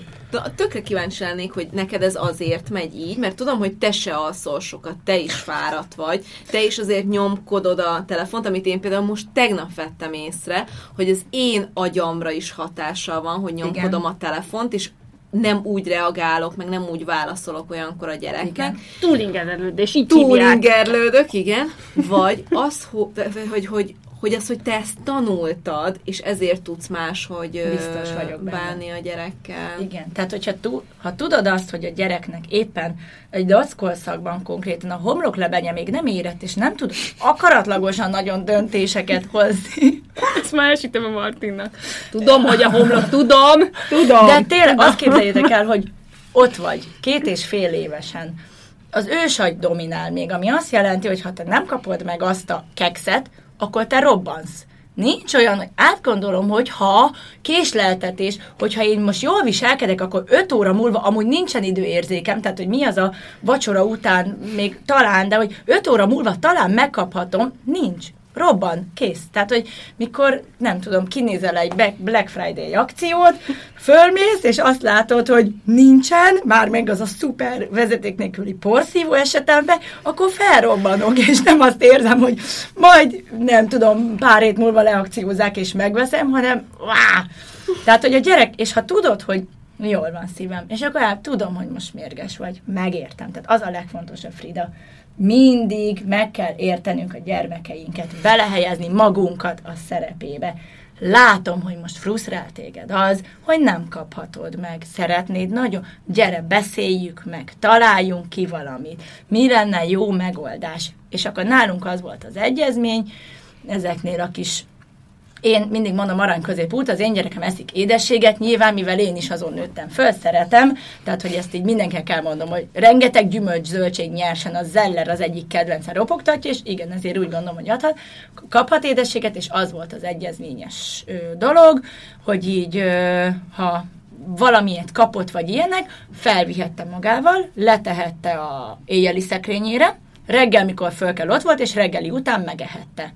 tökre kíváncsi lennék, hogy neked ez azért megy így, mert tudom, hogy te se alszol sokat, te is fáradt vagy, te is azért nyomkodod a telefont, amit én például most tegnap vettem észre, hogy az én agyamra is hatással van, hogy nyomkodom Igen. a telefont, és nem úgy reagálok, meg nem úgy válaszolok olyankor a gyereknek. Túlingerlődés, így Túlingerlődök, igen. Vagy az, hogy, hogy hogy az, hogy te ezt tanultad, és ezért tudsz máshogy Biztos vagyok bánni benne. a gyerekkel. Igen, tehát hogyha tu, ha tudod azt, hogy a gyereknek éppen egy dackolszakban konkrétan a homloklebenye még nem érett, és nem tud akaratlagosan nagyon döntéseket hozni. Ezt már elsítem a Martinnak. Tudom, hogy a homlok, tudom, tudom. De tényleg azt képzeljétek el, hogy ott vagy, két és fél évesen, az ősagy dominál még, ami azt jelenti, hogy ha te nem kapod meg azt a kekszet, akkor te robbansz. Nincs olyan, hogy átgondolom, hogy ha késleltetés, hogyha én most jól viselkedek, akkor 5 óra múlva amúgy nincsen időérzékem, tehát hogy mi az a vacsora után még talán, de hogy 5 óra múlva talán megkaphatom, nincs robban, kész. Tehát, hogy mikor, nem tudom, kinézel egy Black Friday akciót, fölmész, és azt látod, hogy nincsen, már meg az a szuper vezeték nélküli porszívó esetemben, akkor felrobbanok, és nem azt érzem, hogy majd, nem tudom, pár hét múlva leakciózzák, és megveszem, hanem Wá! Tehát, hogy a gyerek, és ha tudod, hogy jól van szívem, és akkor hát tudom, hogy most mérges vagy, megértem. Tehát az a legfontosabb, Frida, mindig meg kell értenünk a gyermekeinket, belehelyezni magunkat a szerepébe. Látom, hogy most frusztrál téged az, hogy nem kaphatod meg. Szeretnéd nagyon? Gyere, beszéljük meg, találjunk ki valamit. Mi lenne jó megoldás? És akkor nálunk az volt az egyezmény, ezeknél a kis én mindig mondom arany középút, az én gyerekem eszik édességet, nyilván, mivel én is azon nőttem föl, szeretem, tehát, hogy ezt így mindenkinek elmondom, hogy rengeteg gyümölcs, zöldség nyersen, a zeller az egyik kedvence ropogtatja, és igen, ezért úgy gondolom, hogy adhat, kaphat édességet, és az volt az egyezményes ö, dolog, hogy így, ö, ha valamilyet kapott, vagy ilyenek, felvihette magával, letehette a éjjeli szekrényére, reggel, mikor föl kell, ott volt, és reggeli után megehette.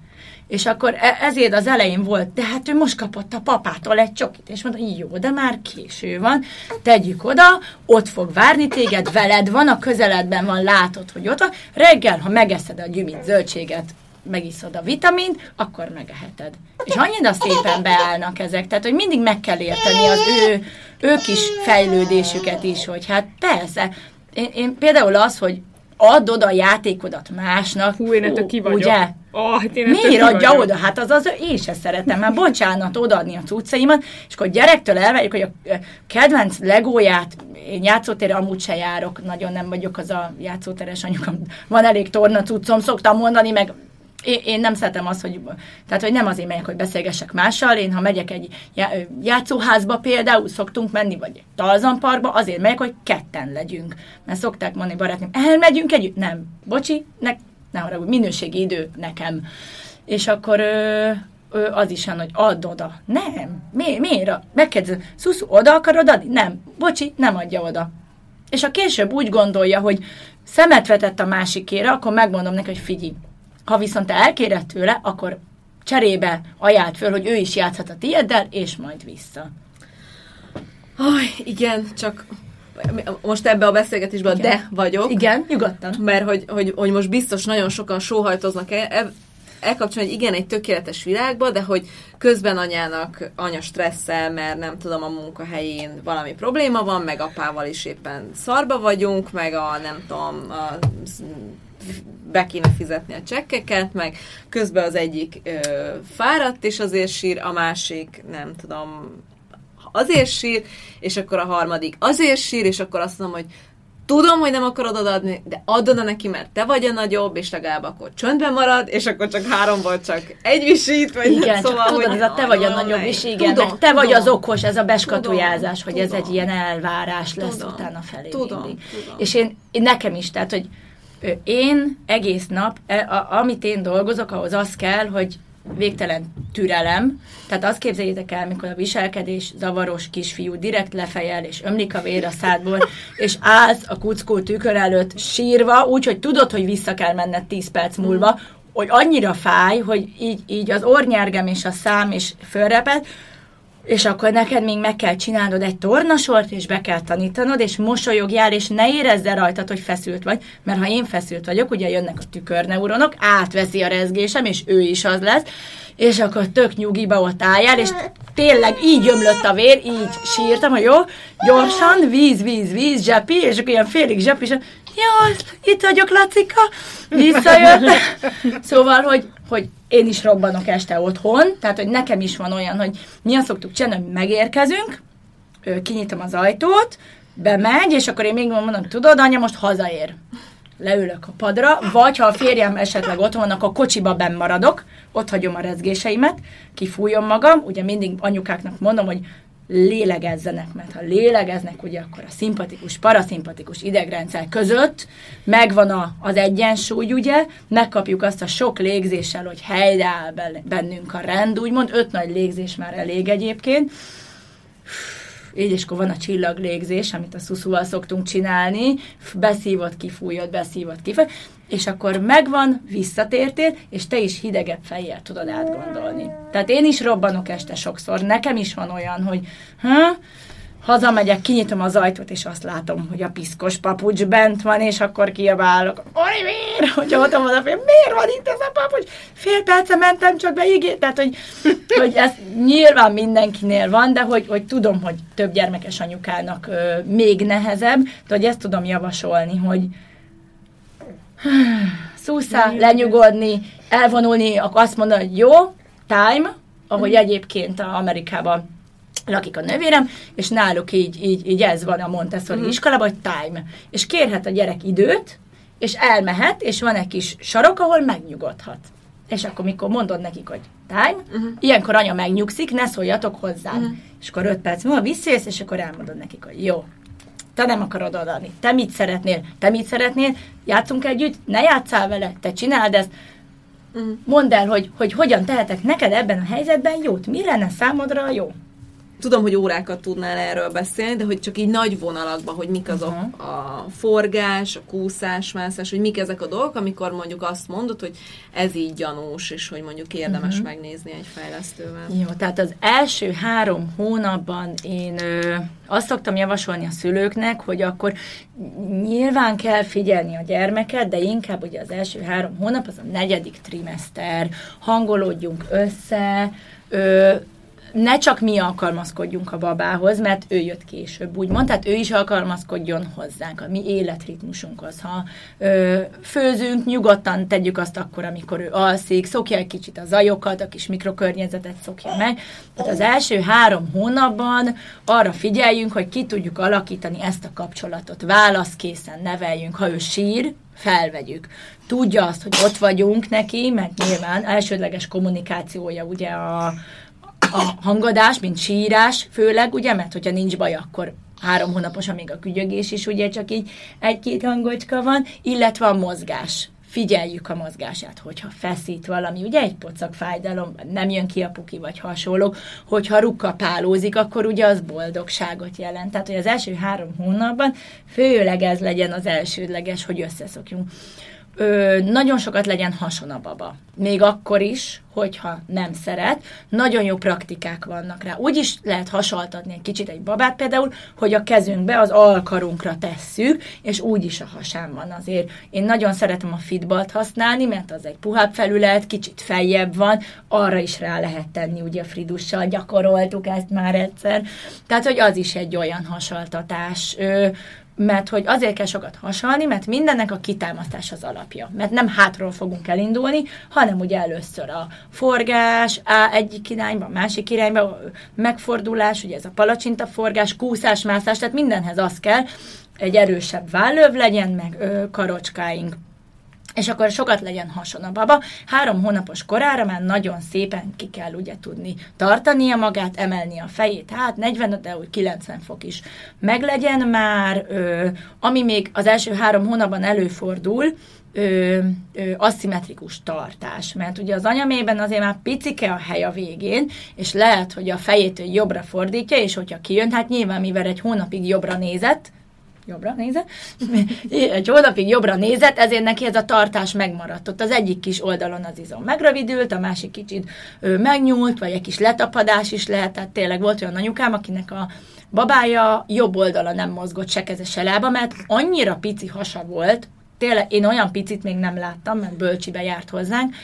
És akkor e- ezért az elején volt, de hát ő most kapott a papától egy csokit, és mondta, jó, de már késő van, tegyük oda, ott fog várni téged, veled van, a közeledben van, látod, hogy ott van, reggel, ha megeszed a gyümit, zöldséget, megiszod a vitamint, akkor megeheted. És annyira szépen beállnak ezek, tehát, hogy mindig meg kell érteni az ő, ők is fejlődésüket is, hogy hát persze, én, én például az, hogy adod a játékodat másnak. Hú, én ettől ki vagyok. Ugye? Oh, hát én Miért adja oda? Hát az az, én se szeretem, mert bocsánat, odaadni a cuccaimat, és akkor gyerektől elvegyük, hogy a kedvenc legóját, én játszótérre amúgy se járok, nagyon nem vagyok az a játszóteres anyukam, van elég torna cuccom, szoktam mondani, meg én, én nem szeretem azt, hogy, tehát, hogy nem azért megyek, hogy beszélgessek mással, én ha megyek egy játszóházba például, szoktunk menni, vagy Talzanparkba, azért megyek, hogy ketten legyünk. Mert szokták mondani barátnőm, elmegyünk együtt? Nem. Bocsi, ne, ne arra, minőségi idő nekem. És akkor ö, ö, az is hogy add oda. Nem. Mi, miért? Megkérdezem, Szuszú, oda akarod adni? Nem. Bocsi, nem adja oda. És ha később úgy gondolja, hogy szemet vetett a másikére, akkor megmondom neki, hogy figyelj, ha viszont te elkéred tőle, akkor cserébe ajánlt föl, hogy ő is játszhat a tieddel, és majd vissza. Aj, igen, csak most ebbe a beszélgetésben igen. de vagyok. Igen, nyugodtan. Mert hogy, hogy, hogy most biztos nagyon sokan sóhajtoznak el, e, elkapcsolni, hogy igen, egy tökéletes világba, de hogy közben anyának anya stresszel, mert nem tudom, a munkahelyén valami probléma van, meg apával is éppen szarba vagyunk, meg a nem tudom, a be kéne fizetni a csekkeket, meg közben az egyik ö, fáradt, és azért sír, a másik, nem tudom, azért sír, és akkor a harmadik azért sír, és akkor azt mondom, hogy tudom, hogy nem akarod adni, de add oda neki, mert te vagy a nagyobb, és legalább akkor csöndben marad, és akkor csak háromból csak egy visít, vagy igen, nem, szóval, tudod, hogy ez a te vagy a nagyobb is, igen, tudom, te tudom, vagy az okos, ez a beskatujázás, hogy tudom, ez egy ilyen elvárás lesz tudom, utána felé tudom, mindig. Tudom. És én, én nekem is, tehát, hogy én egész nap, e, amit én dolgozok, ahhoz az kell, hogy végtelen türelem. Tehát azt képzeljétek el, mikor a viselkedés zavaros kisfiú direkt lefejel, és ömlik a vér a szádból, és állsz a kuckó tükör előtt sírva, úgy, hogy tudod, hogy vissza kell menned 10 perc múlva, hogy annyira fáj, hogy így, így az ornyergem és a szám is fölreped, és akkor neked még meg kell csinálnod egy tornasort, és be kell tanítanod, és mosolyogjál, és ne érezze rajtad, hogy feszült vagy, mert ha én feszült vagyok, ugye jönnek a tükörneuronok, átveszi a rezgésem, és ő is az lesz, és akkor tök nyugiba ott álljál, és tényleg így ömlött a vér, így sírtam, hogy jó, gyorsan, víz, víz, víz, zsepi, és akkor ilyen félig zsepi, és jó, itt vagyok, Lacika, visszajött. Szóval, hogy, hogy én is robbanok este otthon, tehát, hogy nekem is van olyan, hogy mi azt szoktuk csinálni, hogy megérkezünk, kinyitom az ajtót, bemegy, és akkor én még mondom, tudod, anya, most hazaér. Leülök a padra, vagy ha a férjem esetleg ott van, akkor kocsiba benn ott hagyom a rezgéseimet, kifújom magam, ugye mindig anyukáknak mondom, hogy lélegezzenek, mert ha lélegeznek, ugye akkor a szimpatikus, paraszimpatikus idegrendszer között megvan a, az egyensúly, ugye, megkapjuk azt a sok légzéssel, hogy helyreáll bennünk a rend, úgymond, öt nagy légzés már elég egyébként, így és akkor van a csillaglégzés, amit a szuszúval szoktunk csinálni, beszívott, kifújott, beszívott, kifújott, és akkor megvan, visszatértél, és te is hidegebb fejjel tudod átgondolni. Tehát én is robbanok este sokszor, nekem is van olyan, hogy ha, hazamegyek, kinyitom az ajtót, és azt látom, hogy a piszkos papucs bent van, és akkor kiabálok, miért? hogy ott van a fél, miért van itt ez a papucs? Fél perce mentem csak be, ígé. Tehát, hogy, hogy ez nyilván mindenkinél van, de hogy, hogy tudom, hogy több gyermekes anyukának ö, még nehezebb, de hogy ezt tudom javasolni, hogy szúszá, lenyugodni, elvonulni, akkor azt mondani, hogy jó, time, ahogy egyébként a Amerikában lakik a nővérem, és náluk így, így, így ez van a Montessori uh-huh. iskolában, hogy time. És kérhet a gyerek időt, és elmehet, és van egy kis sarok, ahol megnyugodhat. És akkor, mikor mondod nekik, hogy time, uh-huh. ilyenkor anya megnyugszik, ne szóljatok hozzá. Uh-huh. És akkor öt perc múlva visszajössz, és akkor elmondod nekik, hogy jó, te nem akarod adni. Te mit szeretnél? Te mit szeretnél? Játszunk együtt? Ne játszál vele? Te csináld ezt? Uh-huh. Mondd el, hogy, hogy hogyan tehetek neked ebben a helyzetben jót. Mi lenne számodra jó? Tudom, hogy órákat tudnál erről beszélni, de hogy csak így nagy vonalakban, hogy mik azok uh-huh. a forgás, a kúszás, mászás, hogy mik ezek a dolgok, amikor mondjuk azt mondod, hogy ez így gyanús, és hogy mondjuk érdemes uh-huh. megnézni egy fejlesztővel. Jó, tehát az első három hónapban én ö, azt szoktam javasolni a szülőknek, hogy akkor nyilván kell figyelni a gyermeket, de inkább ugye az első három hónap, az a negyedik trimester, hangolódjunk össze, ö, ne csak mi alkalmazkodjunk a babához, mert ő jött később, úgymond, tehát ő is alkalmazkodjon hozzánk, a mi életritmusunkhoz. Ha ö, főzünk, nyugodtan tegyük azt akkor, amikor ő alszik, szokja egy kicsit a zajokat, a kis mikrokörnyezetet szokja meg. Tehát az első három hónapban arra figyeljünk, hogy ki tudjuk alakítani ezt a kapcsolatot. Válaszkészen neveljünk, ha ő sír, felvegyük. Tudja azt, hogy ott vagyunk neki, mert nyilván elsődleges kommunikációja ugye a, a hangadás, mint sírás, főleg, ugye, mert hogyha nincs baj, akkor három hónapos, amíg a kügyögés is ugye csak így egy-két hangocska van, illetve a mozgás. Figyeljük a mozgását, hogyha feszít valami, ugye egy pocak fájdalom, nem jön ki a puki vagy hasonló, hogyha rukka pálózik, akkor ugye az boldogságot jelent. Tehát, hogy az első három hónapban főleg ez legyen az elsődleges, hogy összeszokjunk ö, nagyon sokat legyen hason a baba. Még akkor is, hogyha nem szeret. Nagyon jó praktikák vannak rá. Úgy is lehet hasaltatni egy kicsit egy babát például, hogy a kezünkbe az alkarunkra tesszük, és úgy is a hasán van azért. Én nagyon szeretem a fitbalt használni, mert az egy puhább felület, kicsit feljebb van, arra is rá lehet tenni, ugye Fridussal gyakoroltuk ezt már egyszer. Tehát, hogy az is egy olyan hasaltatás. Ö, mert hogy azért kell sokat hasalni, mert mindennek a kitámasztás az alapja. Mert nem hátról fogunk elindulni, hanem ugye először a forgás, á, egyik irányba, másik irányba, megfordulás, ugye ez a palacsinta forgás, kúszás, mászás, tehát mindenhez az kell, egy erősebb vállöv legyen, meg ö, karocskáink és akkor sokat legyen hason a baba. Három hónapos korára már nagyon szépen ki kell ugye tudni tartania magát, emelni a fejét, hát 45, de úgy 90 fok is meglegyen már, ö, ami még az első három hónapban előfordul, ö, ö, aszimmetrikus tartás, mert ugye az anyamében azért már picike a hely a végén, és lehet, hogy a fejét jobbra fordítja, és hogyha kijön, hát nyilván mivel egy hónapig jobbra nézett, jobbra nézett, egy hónapig jobbra nézett, ezért neki ez a tartás megmaradt. Ott az egyik kis oldalon az izom megrövidült, a másik kicsit ő, megnyúlt, vagy egy kis letapadás is lehet, tehát tényleg volt olyan anyukám, akinek a babája jobb oldala nem mozgott se keze, se lába, mert annyira pici hasa volt, tényleg én olyan picit még nem láttam, mert bölcsibe járt hozzánk,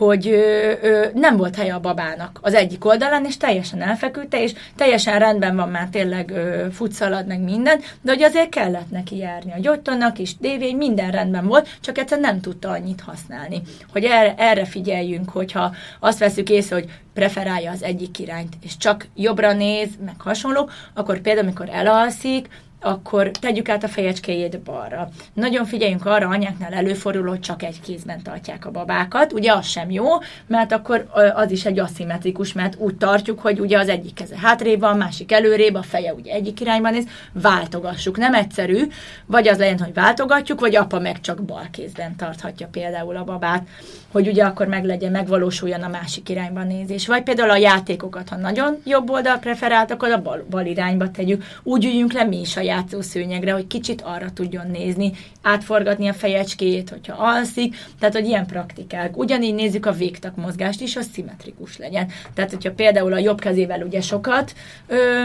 hogy ö, ö, nem volt helye a babának az egyik oldalán, és teljesen elfeküdte, és teljesen rendben van már tényleg futszalad, meg minden, de hogy azért kellett neki járni. A gyógytonnak is, DV, minden rendben volt, csak egyszer nem tudta annyit használni. Hogy erre, erre figyeljünk, hogyha azt veszük észre, hogy preferálja az egyik irányt, és csak jobbra néz, meg hasonló, akkor például, amikor elalszik, akkor tegyük át a fejecskéjét balra. Nagyon figyeljünk arra, anyáknál előfordul, hogy csak egy kézben tartják a babákat. Ugye az sem jó, mert akkor az is egy aszimmetrikus, mert úgy tartjuk, hogy ugye az egyik keze hátrébb van, másik előrébb, a feje ugye egyik irányban néz, váltogassuk. Nem egyszerű, vagy az legyen, hogy váltogatjuk, vagy apa meg csak bal kézben tarthatja például a babát, hogy ugye akkor meg legyen, megvalósuljon a másik irányban nézés. Vagy például a játékokat, ha nagyon jobb oldal preferált, akkor a bal, bal irányba tegyük. Úgy üljünk le mi is a játszószőnyegre, hogy kicsit arra tudjon nézni, átforgatni a fejecskéjét, hogyha alszik, tehát hogy ilyen praktikák. Ugyanígy nézzük a végtak mozgást is, hogy szimmetrikus legyen. Tehát, hogyha például a jobb kezével ugye sokat ö,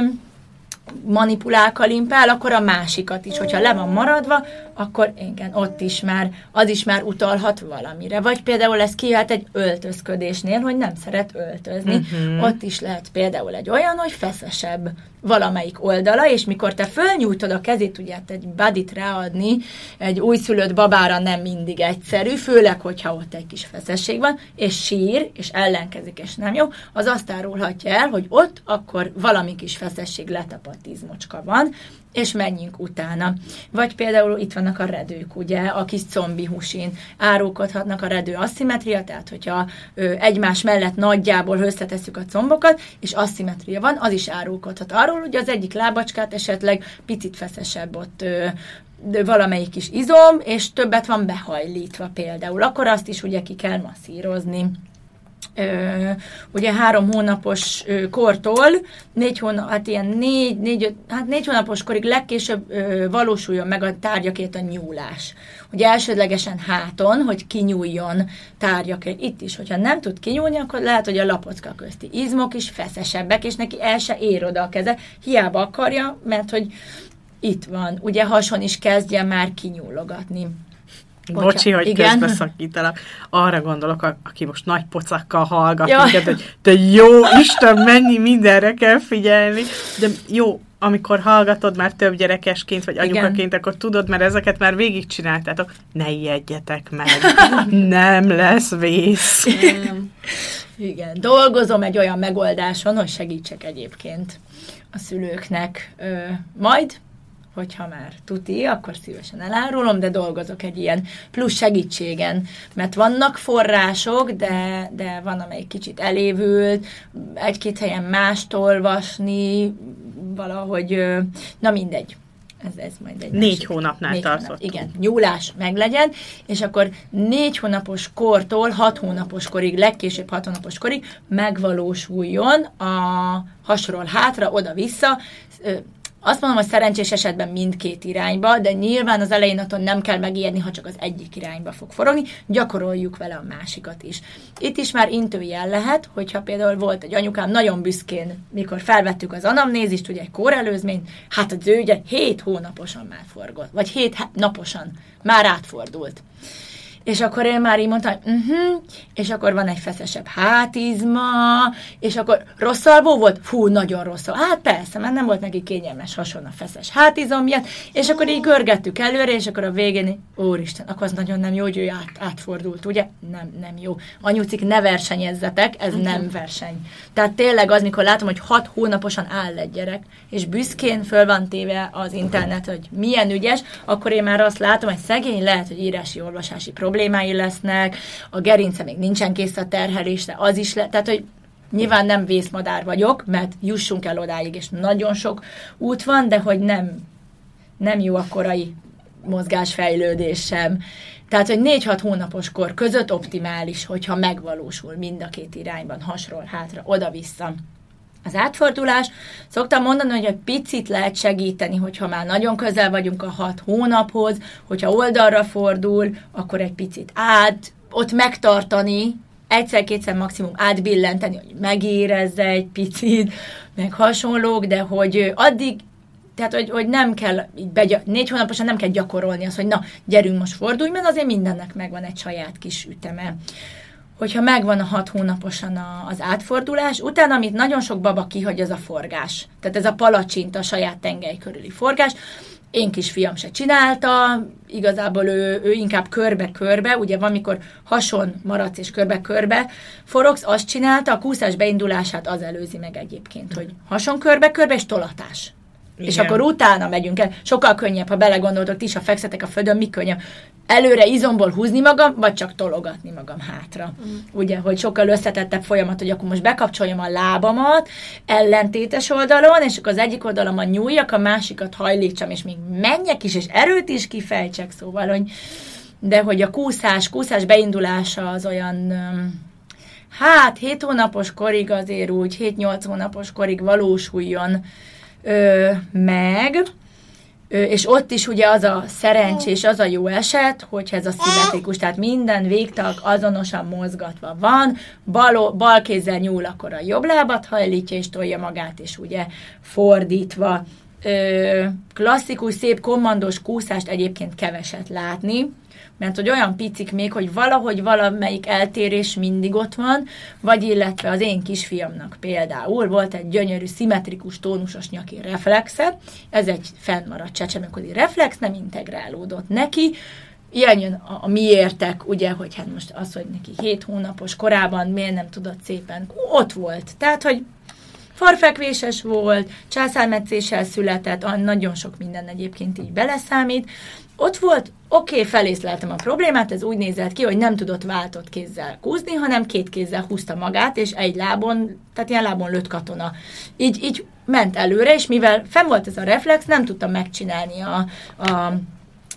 manipulál kalimpál, akkor a másikat is. Hogyha le van maradva, akkor igen, ott is már, az is már utalhat valamire. Vagy például ez kijöhet egy öltözködésnél, hogy nem szeret öltözni. Uh-huh. Ott is lehet például egy olyan, hogy feszesebb valamelyik oldala, és mikor te fölnyújtod a kezét, ugye hát egy badit ráadni egy újszülött babára nem mindig egyszerű, főleg, hogyha ott egy kis feszesség van, és sír, és ellenkezik, és nem jó, az azt árulhatja el, hogy ott akkor valami kis feszesség letapadt izmocska van, és menjünk utána. Vagy például itt vannak a redők, ugye, a kis zombi húsin árulkodhatnak a redő asszimetria, tehát hogyha ö, egymás mellett nagyjából összetesszük a combokat, és asszimetria van, az is árulkodhat. Arról ugye az egyik lábacskát esetleg picit feszesebb ott ö, de valamelyik is izom, és többet van behajlítva például. Akkor azt is ugye ki kell masszírozni ugye három hónapos kortól, négy hónap, hát ilyen négy, négy, hát négy hónapos korig legkésőbb valósuljon meg a tárgyakért a nyúlás. Ugye elsődlegesen háton, hogy kinyúljon tárgyakért. Itt is, hogyha nem tud kinyúlni, akkor lehet, hogy a lapocka közti izmok is feszesebbek, és neki el se ér oda a keze. Hiába akarja, mert hogy itt van. Ugye hason is kezdje már kinyúlogatni. Bocsi, hogy Igen. közbeszakítalak. Arra gondolok, a, aki most nagy pocakkal hallgat ja. minket, hogy de jó, Isten, mennyi mindenre kell figyelni. De jó, amikor hallgatod már több gyerekesként, vagy anyukaként, Igen. akkor tudod, mert ezeket már végigcsináltátok. Ne ijedjetek meg. Nem lesz vész. Igen. Dolgozom egy olyan megoldáson, hogy segítsek egyébként a szülőknek. Ö, majd hogyha már tuti, akkor szívesen elárulom, de dolgozok egy ilyen plusz segítségen, mert vannak források, de, de van, amelyik kicsit elévült, egy-két helyen mást olvasni, valahogy, na mindegy. Ez, ez majd egy négy másik. hónapnál négy tartott. Hónap, igen, nyúlás meglegyen, és akkor négy hónapos kortól hat hónapos korig, legkésőbb hat hónapos korig megvalósuljon a hasról hátra, oda-vissza, azt mondom, hogy szerencsés esetben mindkét irányba, de nyilván az elején attól nem kell megijedni, ha csak az egyik irányba fog forogni, gyakoroljuk vele a másikat is. Itt is már intőjel lehet, hogyha például volt egy anyukám nagyon büszkén, mikor felvettük az anamnézist, ugye egy kórelőzményt, hát az ő ugye 7 hónaposan már forgott, vagy 7 naposan már átfordult. És akkor én már így mondtam, hogy uh-huh, és akkor van egy feszesebb hátizma, és akkor rossz alvó volt? Fú, nagyon rossz Hát persze, mert nem volt neki kényelmes hason a feszes hátizomja, és akkor így görgettük előre, és akkor a végén, úristen, akkor az nagyon nem jó, hogy ő át, átfordult, ugye? Nem, nem jó. Anyucik, ne versenyezzetek, ez uh-huh. nem verseny. Tehát tényleg az, mikor látom, hogy hat hónaposan áll egy gyerek, és büszkén föl van téve az internet, hogy milyen ügyes, akkor én már azt látom, hogy szegény lehet, hogy írási olvasási probléma problémái lesznek, a gerince még nincsen kész a terhelésre, az is le, tehát hogy nyilván nem vészmadár vagyok, mert jussunk el odáig, és nagyon sok út van, de hogy nem, nem jó a korai mozgásfejlődés sem. Tehát, hogy 4-6 hónapos kor között optimális, hogyha megvalósul mind a két irányban, hasról hátra, oda-vissza az átfordulás. Szoktam mondani, hogy egy picit lehet segíteni, hogyha már nagyon közel vagyunk a hat hónaphoz, hogyha oldalra fordul, akkor egy picit át, ott megtartani, egyszer-kétszer maximum átbillenteni, hogy megérezze egy picit, meg hasonlók, de hogy addig tehát, hogy, hogy nem kell, így begy- négy hónaposan nem kell gyakorolni azt, hogy na, gyerünk most fordulj, mert azért mindennek megvan egy saját kis üteme. Hogyha megvan a hat hónaposan a, az átfordulás, utána, amit nagyon sok baba kihagy, az a forgás. Tehát ez a palacsint, a saját tengely körüli forgás. Én kisfiam se csinálta, igazából ő, ő inkább körbe-körbe, ugye van, mikor hason maradsz és körbe-körbe forogsz, azt csinálta, a kúszás beindulását az előzi meg egyébként, hogy hason körbe-körbe és tolatás. Igen. És akkor utána megyünk el. Sokkal könnyebb, ha belegondoltok, ti is, ha fekszetek a földön, mi könnyebb? Előre izomból húzni magam, vagy csak tologatni magam hátra. Mm. Ugye, hogy sokkal összetettebb folyamat, hogy akkor most bekapcsoljam a lábamat ellentétes oldalon, és akkor az egyik oldalon nyúljak, a másikat hajlítsam, és még menjek is, és erőt is kifejtsek, szóval, hogy de hogy a kúszás, kúszás beindulása az olyan, hát 7 hónapos korig azért úgy, 7-8 hónapos korig valósuljon ö, meg, és ott is ugye az a szerencsés, az a jó eset, hogyha ez a szimmetrikus, tehát minden végtag azonosan mozgatva van, bal, bal kézzel nyúl, akkor a jobb lábat hajlítja és tolja magát, és ugye fordítva. Klasszikus, szép kommandos kúszást egyébként keveset látni, mert hogy olyan picik még, hogy valahogy valamelyik eltérés mindig ott van, vagy illetve az én kisfiamnak például volt egy gyönyörű, szimmetrikus, tónusos nyaki reflexe, ez egy fennmaradt csecsemőkodi reflex, nem integrálódott neki, ilyen jön a, a miértek, ugye, hogy hát most az, hogy neki 7 hónapos korában miért nem tudott szépen, ott volt. Tehát, hogy farfekvéses volt, császármetszéssel született, nagyon sok minden egyébként így beleszámít, ott volt, oké, okay, felészleltem a problémát, ez úgy nézett ki, hogy nem tudott váltott kézzel kúzni, hanem két kézzel húzta magát, és egy lábon, tehát ilyen lábon lőtt katona. Így, így ment előre, és mivel fenn volt ez a reflex, nem tudta megcsinálni a, a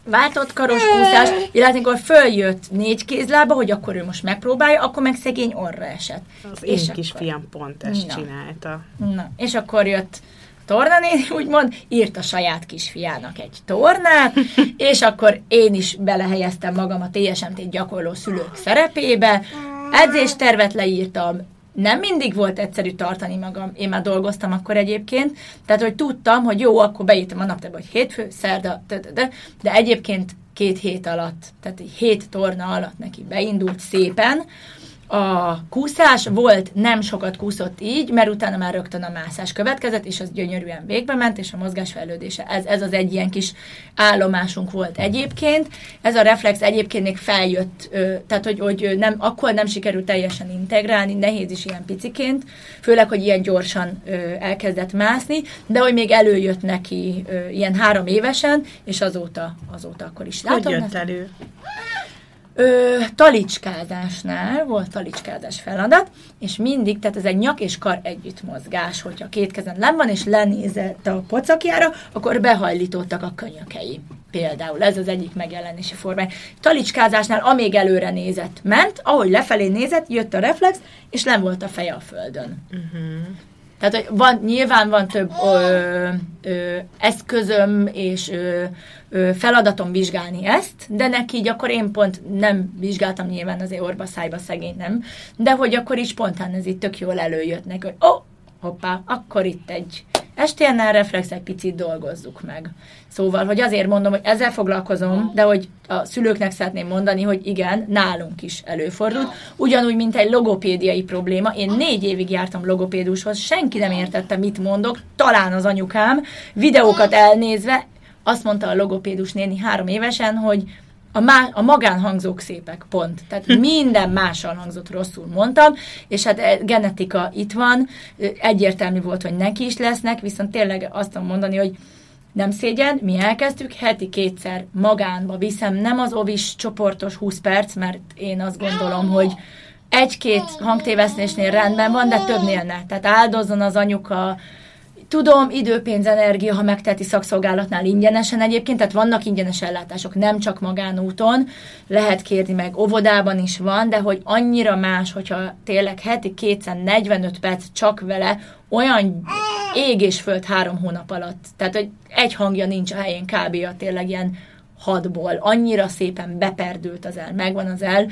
váltott karos kúszás, illetve amikor följött négy kézlába, hogy akkor ő most megpróbálja, akkor meg szegény orra esett. Az és én kisfiam pont ezt na, csinálta. Na, és akkor jött tornanéni, úgymond, írt a saját kisfiának egy tornát, és akkor én is belehelyeztem magam a TSMT gyakorló szülők szerepébe, edzéstervet leírtam, nem mindig volt egyszerű tartani magam, én már dolgoztam akkor egyébként, tehát hogy tudtam, hogy jó, akkor beírtam a naptárba, hogy hétfő, szerda, de, de, de, de egyébként két hét alatt, tehát egy hét torna alatt neki beindult szépen, a kúszás volt, nem sokat kúszott így, mert utána már rögtön a mászás következett, és az gyönyörűen végbe ment, és a mozgás fejlődése. Ez, ez az egy ilyen kis állomásunk volt egyébként. Ez a reflex egyébként még feljött, tehát hogy, hogy nem, akkor nem sikerült teljesen integrálni, nehéz is ilyen piciként, főleg, hogy ilyen gyorsan elkezdett mászni, de hogy még előjött neki ilyen három évesen, és azóta, azóta akkor is. Látom, hogy jött elő? Ö, talicskázásnál volt talicskázás feladat, és mindig, tehát ez egy nyak és kar együtt mozgás, hogyha két kezen nem van, és lenézett a pocakjára, akkor behajlítottak a könyökei. Például ez az egyik megjelenési formája. Talicskázásnál amíg előre nézett, ment, ahogy lefelé nézett, jött a reflex, és nem volt a feje a földön. Uh-huh. Tehát, hogy van, nyilván van több ö, ö, eszközöm és ö, ö, feladatom vizsgálni ezt, de neki így akkor én pont nem vizsgáltam nyilván azért orba szájba szegény nem, de hogy akkor is spontán ez itt tök jól előjött neki, hogy ó, oh, hoppá, akkor itt egy STNL reflex egy picit dolgozzuk meg. Szóval, hogy azért mondom, hogy ezzel foglalkozom, de hogy a szülőknek szeretném mondani, hogy igen, nálunk is előfordult. Ugyanúgy, mint egy logopédiai probléma. Én négy évig jártam logopédushoz, senki nem értette, mit mondok, talán az anyukám, videókat elnézve, azt mondta a logopédus néni három évesen, hogy a, má, a magánhangzók szépek, pont. Tehát minden mással hangzott rosszul mondtam, és hát e, genetika itt van, egyértelmű volt, hogy neki is lesznek, viszont tényleg azt tudom mondani, hogy nem szégyen, mi elkezdtük, heti kétszer magánba viszem, nem az ovis csoportos 20 perc, mert én azt gondolom, hogy egy-két hangtévesztésnél rendben van, de többnél ne. Tehát áldozzon az anyuka Tudom, idő, pénz, energia, ha megteheti szakszolgálatnál ingyenesen egyébként, tehát vannak ingyenes ellátások, nem csak magánúton, lehet kérni meg, óvodában is van, de hogy annyira más, hogyha tényleg heti 245 perc csak vele, olyan ég és föld három hónap alatt. Tehát, hogy egy hangja nincs a helyén kb. tényleg ilyen hadból. Annyira szépen beperdült az el, megvan az el,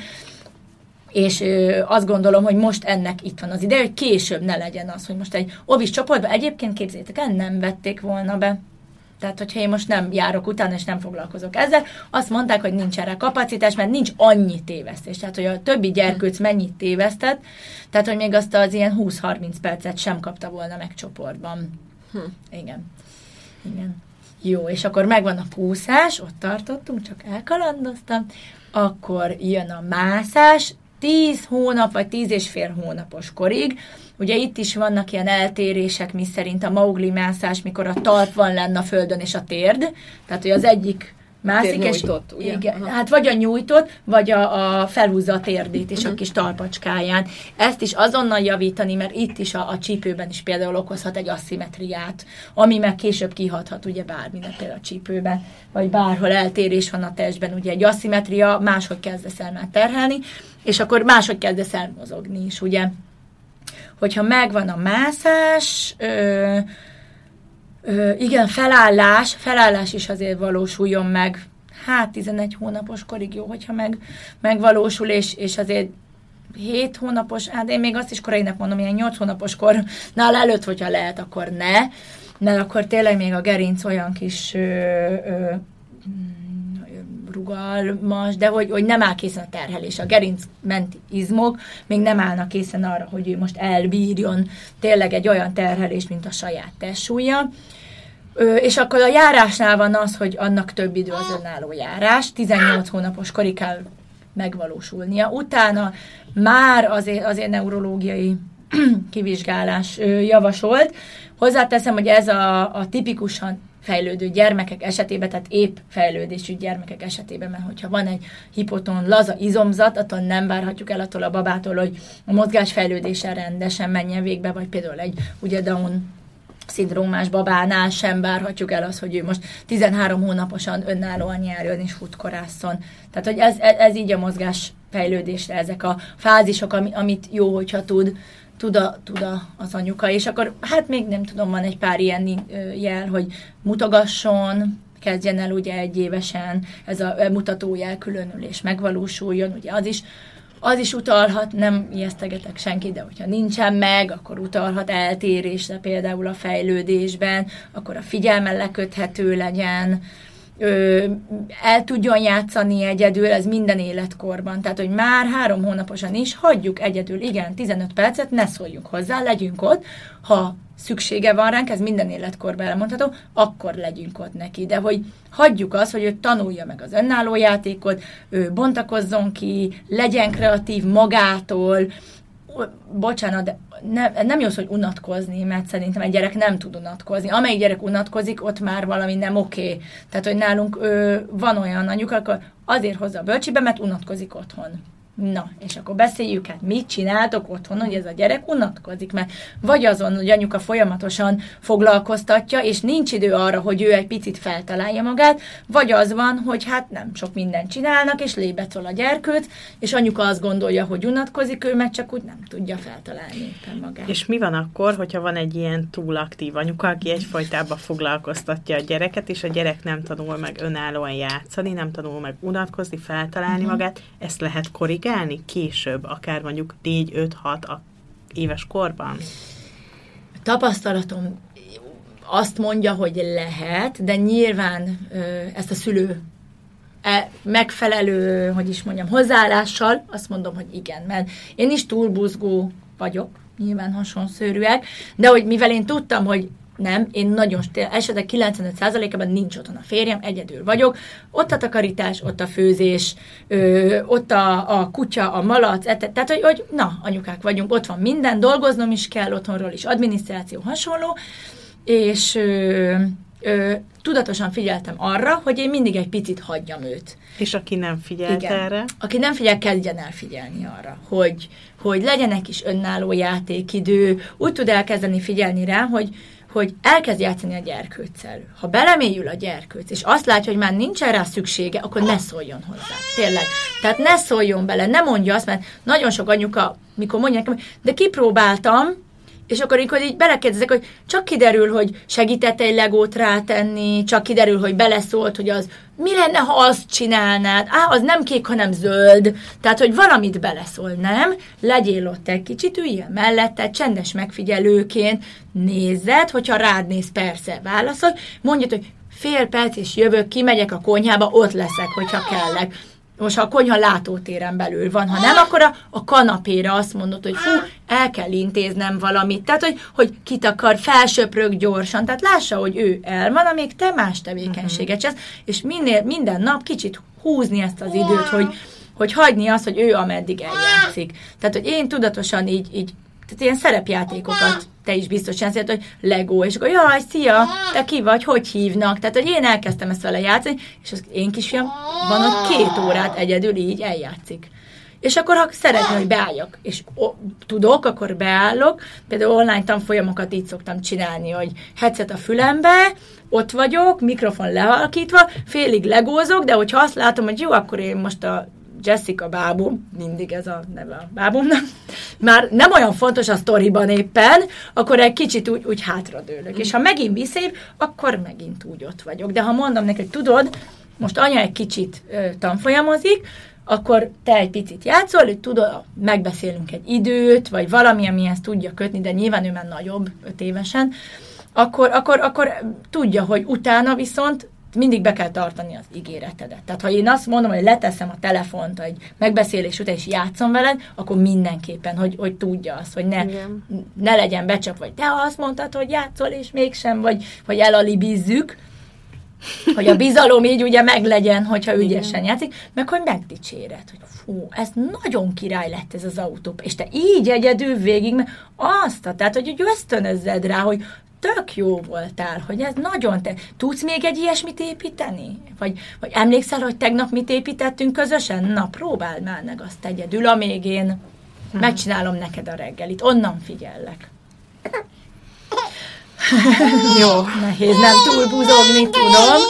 és ö, azt gondolom, hogy most ennek itt van az ideje, hogy később ne legyen az, hogy most egy ovis csoportban egyébként képzétek el, nem vették volna be. Tehát, hogyha én most nem járok utána, és nem foglalkozok ezzel, azt mondták, hogy nincs erre kapacitás, mert nincs annyi tévesztés. Tehát, hogy a többi gyerkőc mennyit tévesztett, tehát, hogy még azt az ilyen 20-30 percet sem kapta volna meg csoportban. Hm. Igen. Igen. Jó, és akkor megvan a kúszás, ott tartottunk, csak elkalandoztam, akkor jön a mászás, 10 hónap vagy 10 és fél hónapos korig. Ugye itt is vannak ilyen eltérések, mi szerint a maugli mászás, mikor a talp van lenne a földön és a térd. Tehát, hogy az egyik mászik, és ugye? Igen, hát vagy a nyújtott, vagy a, a felhúzza a térdét és uh-huh. a mhm. kis talpacskáján. Ezt is azonnal javítani, mert itt is a, a csípőben is például okozhat egy aszimetriát, ami meg később kihathat ugye bármilyen például a csípőben, vagy bárhol eltérés van a testben, ugye egy aszimetria, máshogy kezdesz el már terhelni, és akkor máshogy kezdesz el mozogni is, ugye. Hogyha megvan a mászás, ö, Igen, felállás, felállás is azért valósuljon meg. Hát 11 hónapos korig jó, hogyha meg, megvalósul, és, és azért 7 hónapos, hát én még azt is korainak mondom, ilyen 8 hónapos kornál előtt, hogyha lehet, akkor ne, mert akkor tényleg még a gerinc olyan kis ö, ö, rugalmas, de hogy, hogy nem áll készen a terhelés. A gerinc izmok még nem állnak készen arra, hogy ő most elbírjon tényleg egy olyan terhelést, mint a saját testsúlya. És akkor a járásnál van az, hogy annak több idő az önálló járás, 18 hónapos korig kell megvalósulnia. Utána már azért, azért neurológiai kivizsgálás javasolt. Hozzáteszem, hogy ez a, a tipikusan fejlődő gyermekek esetében, tehát épp fejlődésű gyermekek esetében, mert hogyha van egy hipoton laza izomzat, attól nem várhatjuk el attól a babától, hogy a mozgásfejlődése rendesen menjen végbe, vagy például egy ugye Down szindrómás babánál sem várhatjuk el azt, hogy ő most 13 hónaposan önállóan járjon és futkorászon. Tehát, hogy ez, ez, ez így a mozgás fejlődésre, ezek a fázisok, amit jó, hogyha tud, tud, a, tud a, az anyuka, és akkor hát még nem tudom, van egy pár ilyen jel, hogy mutogasson, kezdjen el ugye egy évesen ez a mutatójel különülés megvalósuljon, ugye az is az is utalhat, nem ijesztegetek senkit, de hogyha nincsen meg, akkor utalhat eltérésre például a fejlődésben, akkor a figyelme leköthető legyen, ö, el tudjon játszani egyedül, ez minden életkorban. Tehát, hogy már három hónaposan is hagyjuk egyedül, igen, 15 percet, ne szóljunk hozzá, legyünk ott, ha szüksége van ránk, ez minden életkorban elmondható, akkor legyünk ott neki. De hogy hagyjuk azt, hogy ő tanulja meg az önálló játékot, ő bontakozzon ki, legyen kreatív magától, bocsánat, de nem, nem jó hogy unatkozni, mert szerintem egy gyerek nem tud unatkozni. Amelyik gyerek unatkozik, ott már valami nem oké. Okay. Tehát, hogy nálunk ő, van olyan anyuk, akkor azért hozza a bölcsibe, mert unatkozik otthon. Na, és akkor beszéljük, hát mit csináltok otthon, hogy ez a gyerek unatkozik, mert vagy azon, hogy anyuka folyamatosan foglalkoztatja, és nincs idő arra, hogy ő egy picit feltalálja magát, vagy az van, hogy hát nem sok mindent csinálnak, és lébecol a gyerkőt, és anyuka azt gondolja, hogy unatkozik, ő meg csak úgy nem tudja feltalálni éppen magát. És mi van akkor, hogyha van egy ilyen túlaktív anyuka, aki egyfolytában foglalkoztatja a gyereket, és a gyerek nem tanul meg önállóan játszani, nem tanul meg unatkozni, feltalálni uh-huh. magát, ezt lehet korrigálni? Vizsgálni később, akár mondjuk 4-5-6 éves korban? Tapasztalatom azt mondja, hogy lehet, de nyilván ezt a szülő e, megfelelő, hogy is mondjam, hozzáállással azt mondom, hogy igen, mert én is túlbuzgó vagyok, nyilván hasonszörűek, de hogy mivel én tudtam, hogy nem, én nagyon, esetek 95%-ában nincs otthon a férjem, egyedül vagyok. Ott a takarítás, ott a főzés, ö, ott a, a kutya, a malac, et, tehát hogy, hogy na, anyukák vagyunk, ott van minden, dolgoznom is kell, otthonról is, adminisztráció hasonló, és ö, ö, tudatosan figyeltem arra, hogy én mindig egy picit hagyjam őt. És aki nem figyel erre? Aki nem figyel, kezdjen el figyelni arra, hogy, hogy legyen egy kis önálló játékidő, úgy tud elkezdeni figyelni rá, hogy hogy elkezd játszani a gyerkőccel. Ha belemélyül a gyerkőc, és azt látja, hogy már nincsen rá szüksége, akkor ne szóljon hozzá. Tényleg. Tehát ne szóljon bele, ne mondja azt, mert nagyon sok anyuka, mikor mondja nekem, de kipróbáltam, és akkor amikor így belekérdezek, hogy csak kiderül, hogy segített egy legót rátenni, csak kiderül, hogy beleszólt, hogy az mi lenne, ha azt csinálnád? Á, az nem kék, hanem zöld. Tehát, hogy valamit beleszól, nem? Legyél ott egy kicsit, üljél mellette, csendes megfigyelőként, nézed, hogyha rád néz, persze, válaszol, mondjad, hogy fél perc, és jövök, kimegyek a konyhába, ott leszek, hogyha kellek most ha a konyha látótéren belül van, ha nem, akkor a, a kanapéra azt mondod, hogy fú, el kell intéznem valamit. Tehát, hogy, hogy kit akar, felsöprög gyorsan. Tehát lássa, hogy ő el van, amíg te más tevékenységet csinálsz, és minél, minden nap kicsit húzni ezt az időt, hogy, hogy hagyni azt, hogy ő ameddig eljátszik. Tehát, hogy én tudatosan így, így tehát ilyen szerepjátékokat te is biztos csinálsz, hogy Lego, és akkor jaj, szia, te ki vagy, hogy hívnak? Tehát, hogy én elkezdtem ezt vele játszani, és az én kisfiam van ott két órát egyedül így eljátszik. És akkor, ha szeretném, hogy beálljak, és o, tudok, akkor beállok. Például online tanfolyamokat így szoktam csinálni, hogy headset a fülembe, ott vagyok, mikrofon lehalkítva, félig legózok, de hogyha azt látom, hogy jó, akkor én most a Jessica bábum, mindig ez a neve a bábumnak, már nem olyan fontos a sztoriban éppen, akkor egy kicsit úgy, úgy hátradőlök. És ha megint visszév, akkor megint úgy ott vagyok. De ha mondom hogy tudod, most anya egy kicsit ö, tanfolyamozik, akkor te egy picit játszol, hogy tudod, megbeszélünk egy időt, vagy valami, amihez tudja kötni, de nyilván ő már nagyobb, öt évesen, akkor, akkor, akkor tudja, hogy utána viszont mindig be kell tartani az ígéretedet. Tehát ha én azt mondom, hogy leteszem a telefont egy megbeszélés után, és játszom veled, akkor mindenképpen, hogy, hogy tudja azt, hogy ne, ne legyen becsap, vagy te azt mondtad, hogy játszol, és mégsem, vagy, vagy elalibizzük, hogy a bizalom így ugye meglegyen, hogyha ügyesen játszik, meg hogy megdicséred, hogy fú, ez nagyon király lett ez az autó, és te így egyedül végig, mert azt, tehát hogy, hogy ösztönözzed rá, hogy tök jó voltál, hogy ez nagyon te... Tudsz még egy ilyesmit építeni? Vagy, vagy emlékszel, hogy tegnap mit építettünk közösen? Na, próbáld már meg azt egyedül, amíg én hmm. megcsinálom neked a reggelit. Onnan figyellek. Jó. Nehéz nem túl buzogni, tudom.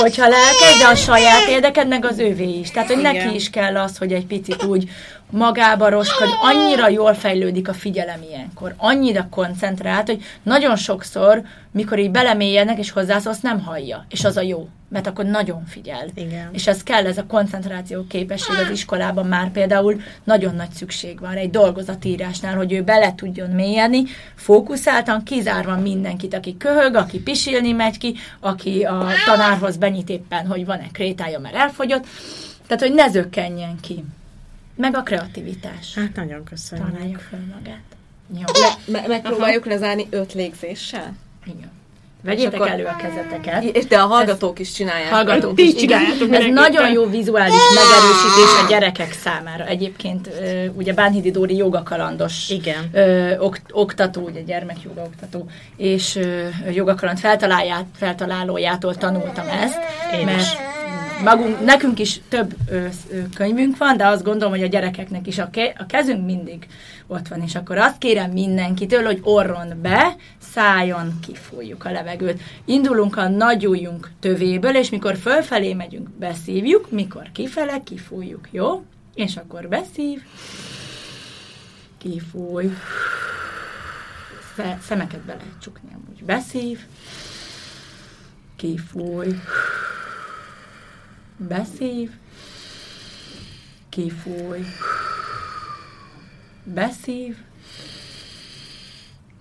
Hogyha lelked, de a saját érdeked, meg az ővé is. Tehát, hogy Igen. neki is kell az, hogy egy picit úgy magába roskad, annyira jól fejlődik a figyelem ilyenkor, annyira koncentrált, hogy nagyon sokszor, mikor így belemélyenek és hozzászólsz, nem hallja, és az a jó, mert akkor nagyon figyel. Igen. És ez kell, ez a koncentráció képesség az iskolában már például nagyon nagy szükség van egy dolgozatírásnál, hogy ő bele tudjon mélyedni, fókuszáltan, kizárva mindenkit, aki köhög, aki pisilni megy ki, aki a tanárhoz benyit éppen, hogy van-e krétája, mert elfogyott, tehát, hogy ne zökkenjen ki. Meg a kreativitás. Hát nagyon köszönjük. Találja fel magát. Jó. Le, me- megpróbáljuk Aha. lezárni öt légzéssel? Igen. Vegyétek akkor, elő a kezeteket. És de a hallgatók is csinálják. Hallgatók is, igen. Ez nagyon jó vizuális megerősítés a gyerekek számára. Egyébként ugye Bánhidi Dóri jogakalandos igen. Ö, ok, oktató, ugye gyermekjoga oktató, és ö, jogakaland feltalálójától tanultam ezt, Én mert is magunk, nekünk is több ö, ö, könyvünk van, de azt gondolom, hogy a gyerekeknek is a, ke, a kezünk mindig ott van, és akkor azt kérem mindenkitől, hogy orron be, szájon kifújjuk a levegőt. Indulunk a nagy ujjunk tövéből, és mikor fölfelé megyünk, beszívjuk, mikor kifele, kifújjuk, jó? És akkor beszív, kifúj, szemeket be lehet csukni, amúgy beszív, kifúj, Beszív, kifúj, beszív,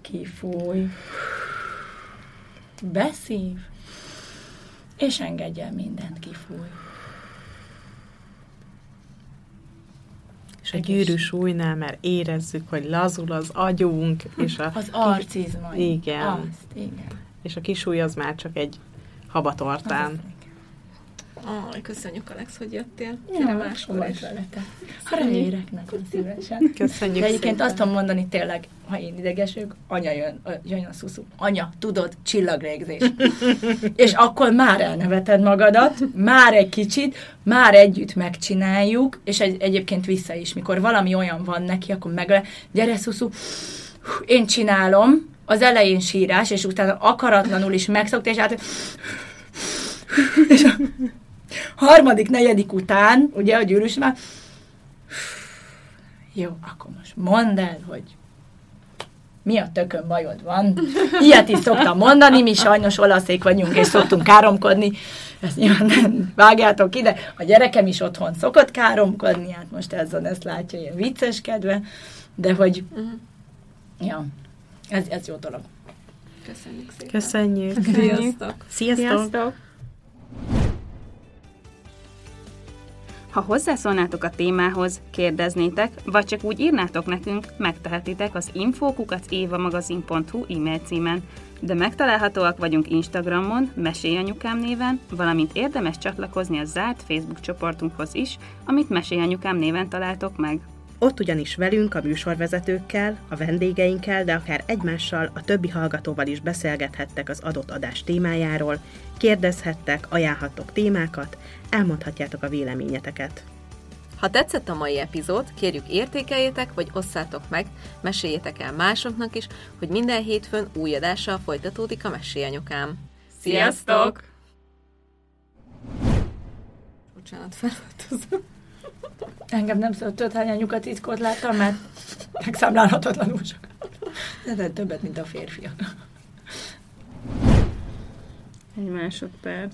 kifúj, beszív, és engedj el mindent, kifúj. És a gyűrű súlynál már érezzük, hogy lazul az agyunk, és a... Az arcizma. Igen. Azt, igen. És a kisúly az már csak egy habatortán. Az Aj, köszönjük, Alex, hogy jöttél. Gyere máskor is. veletek. Ha reérek nagyon szívesen. Köszönjük De egyébként szépen. azt tudom mondani tényleg, ha én idegesök, anya jön, jön a szuszú. Anya, tudod, csillagrégzés. és akkor már elneveted magadat, már egy kicsit, már együtt megcsináljuk, és egy, egyébként vissza is, mikor valami olyan van neki, akkor meg gyere szuszú, én csinálom, az elején sírás, és utána akaratlanul is megszokta, és hát és harmadik, negyedik után, ugye a gyűrűs már, jó, akkor most mondd el, hogy mi a tökön bajod van. Ilyet is szoktam mondani, mi sajnos olaszék vagyunk, és szoktunk káromkodni. Ezt nyilván nem vágjátok ide. A gyerekem is otthon szokott káromkodni, hát most ezzel ezt látja ilyen vicceskedve, de hogy, uh-huh. ja, ez, ez jó dolog. Köszönjük szépen. Köszönjük. Sziasztok. Sziasztok. Sziasztok! Ha hozzászólnátok a témához, kérdeznétek, vagy csak úgy írnátok nekünk, megtehetitek az infókukac.évamagazin.hu e-mail címen, de megtalálhatóak vagyunk Instagramon, Mesélyanyukám néven, valamint érdemes csatlakozni a zárt Facebook csoportunkhoz is, amit Mesélyanyukám néven találtok meg. Ott ugyanis velünk, a műsorvezetőkkel, a vendégeinkkel, de akár egymással, a többi hallgatóval is beszélgethettek az adott adás témájáról, kérdezhettek, ajánlhattok témákat, elmondhatjátok a véleményeteket. Ha tetszett a mai epizód, kérjük értékeljétek, vagy osszátok meg, meséljétek el másoknak is, hogy minden hétfőn új adással folytatódik a Mesélyanyukám. Sziasztok! Bocsánat, felváltozom. Engem nem szólt több hány anyukat titkot láttam, mert megszámlálhatatlanul csak. De többet, mint a férfiak. Egy másodperc.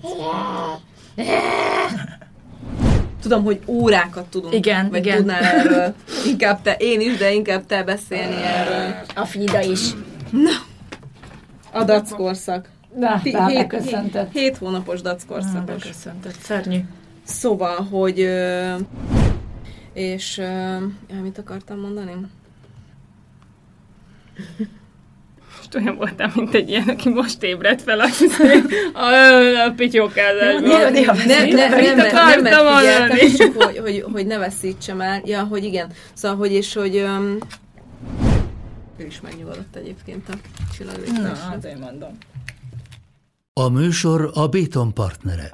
Tudom, hogy órákat tudunk, Igen, vagy igen. tudnál erről. Inkább te, én is, de inkább te beszélni erről. A Fida is. A dackorszak. Na, Ti- bár hét, hét, hét hónapos Na, dackorszakos. beköszöntött. Szörnyű. Szóval, hogy... Ö, és... Jaj, mit akartam mondani? Most olyan voltam, mint egy ilyen, aki most ébredt fel a, a, a pityókázásban. Néha- néha Ne, ne, Mit nem, nem, nem, akartam megfigyeltem, mondani? csak hogy, hogy, hogy ne veszítsem el. Ja, hogy igen. Szóval, hogy és hogy... Öm, ő is megnyugodott egyébként a Na, csillagvételésre. azért mondom. A műsor a Béton partnere.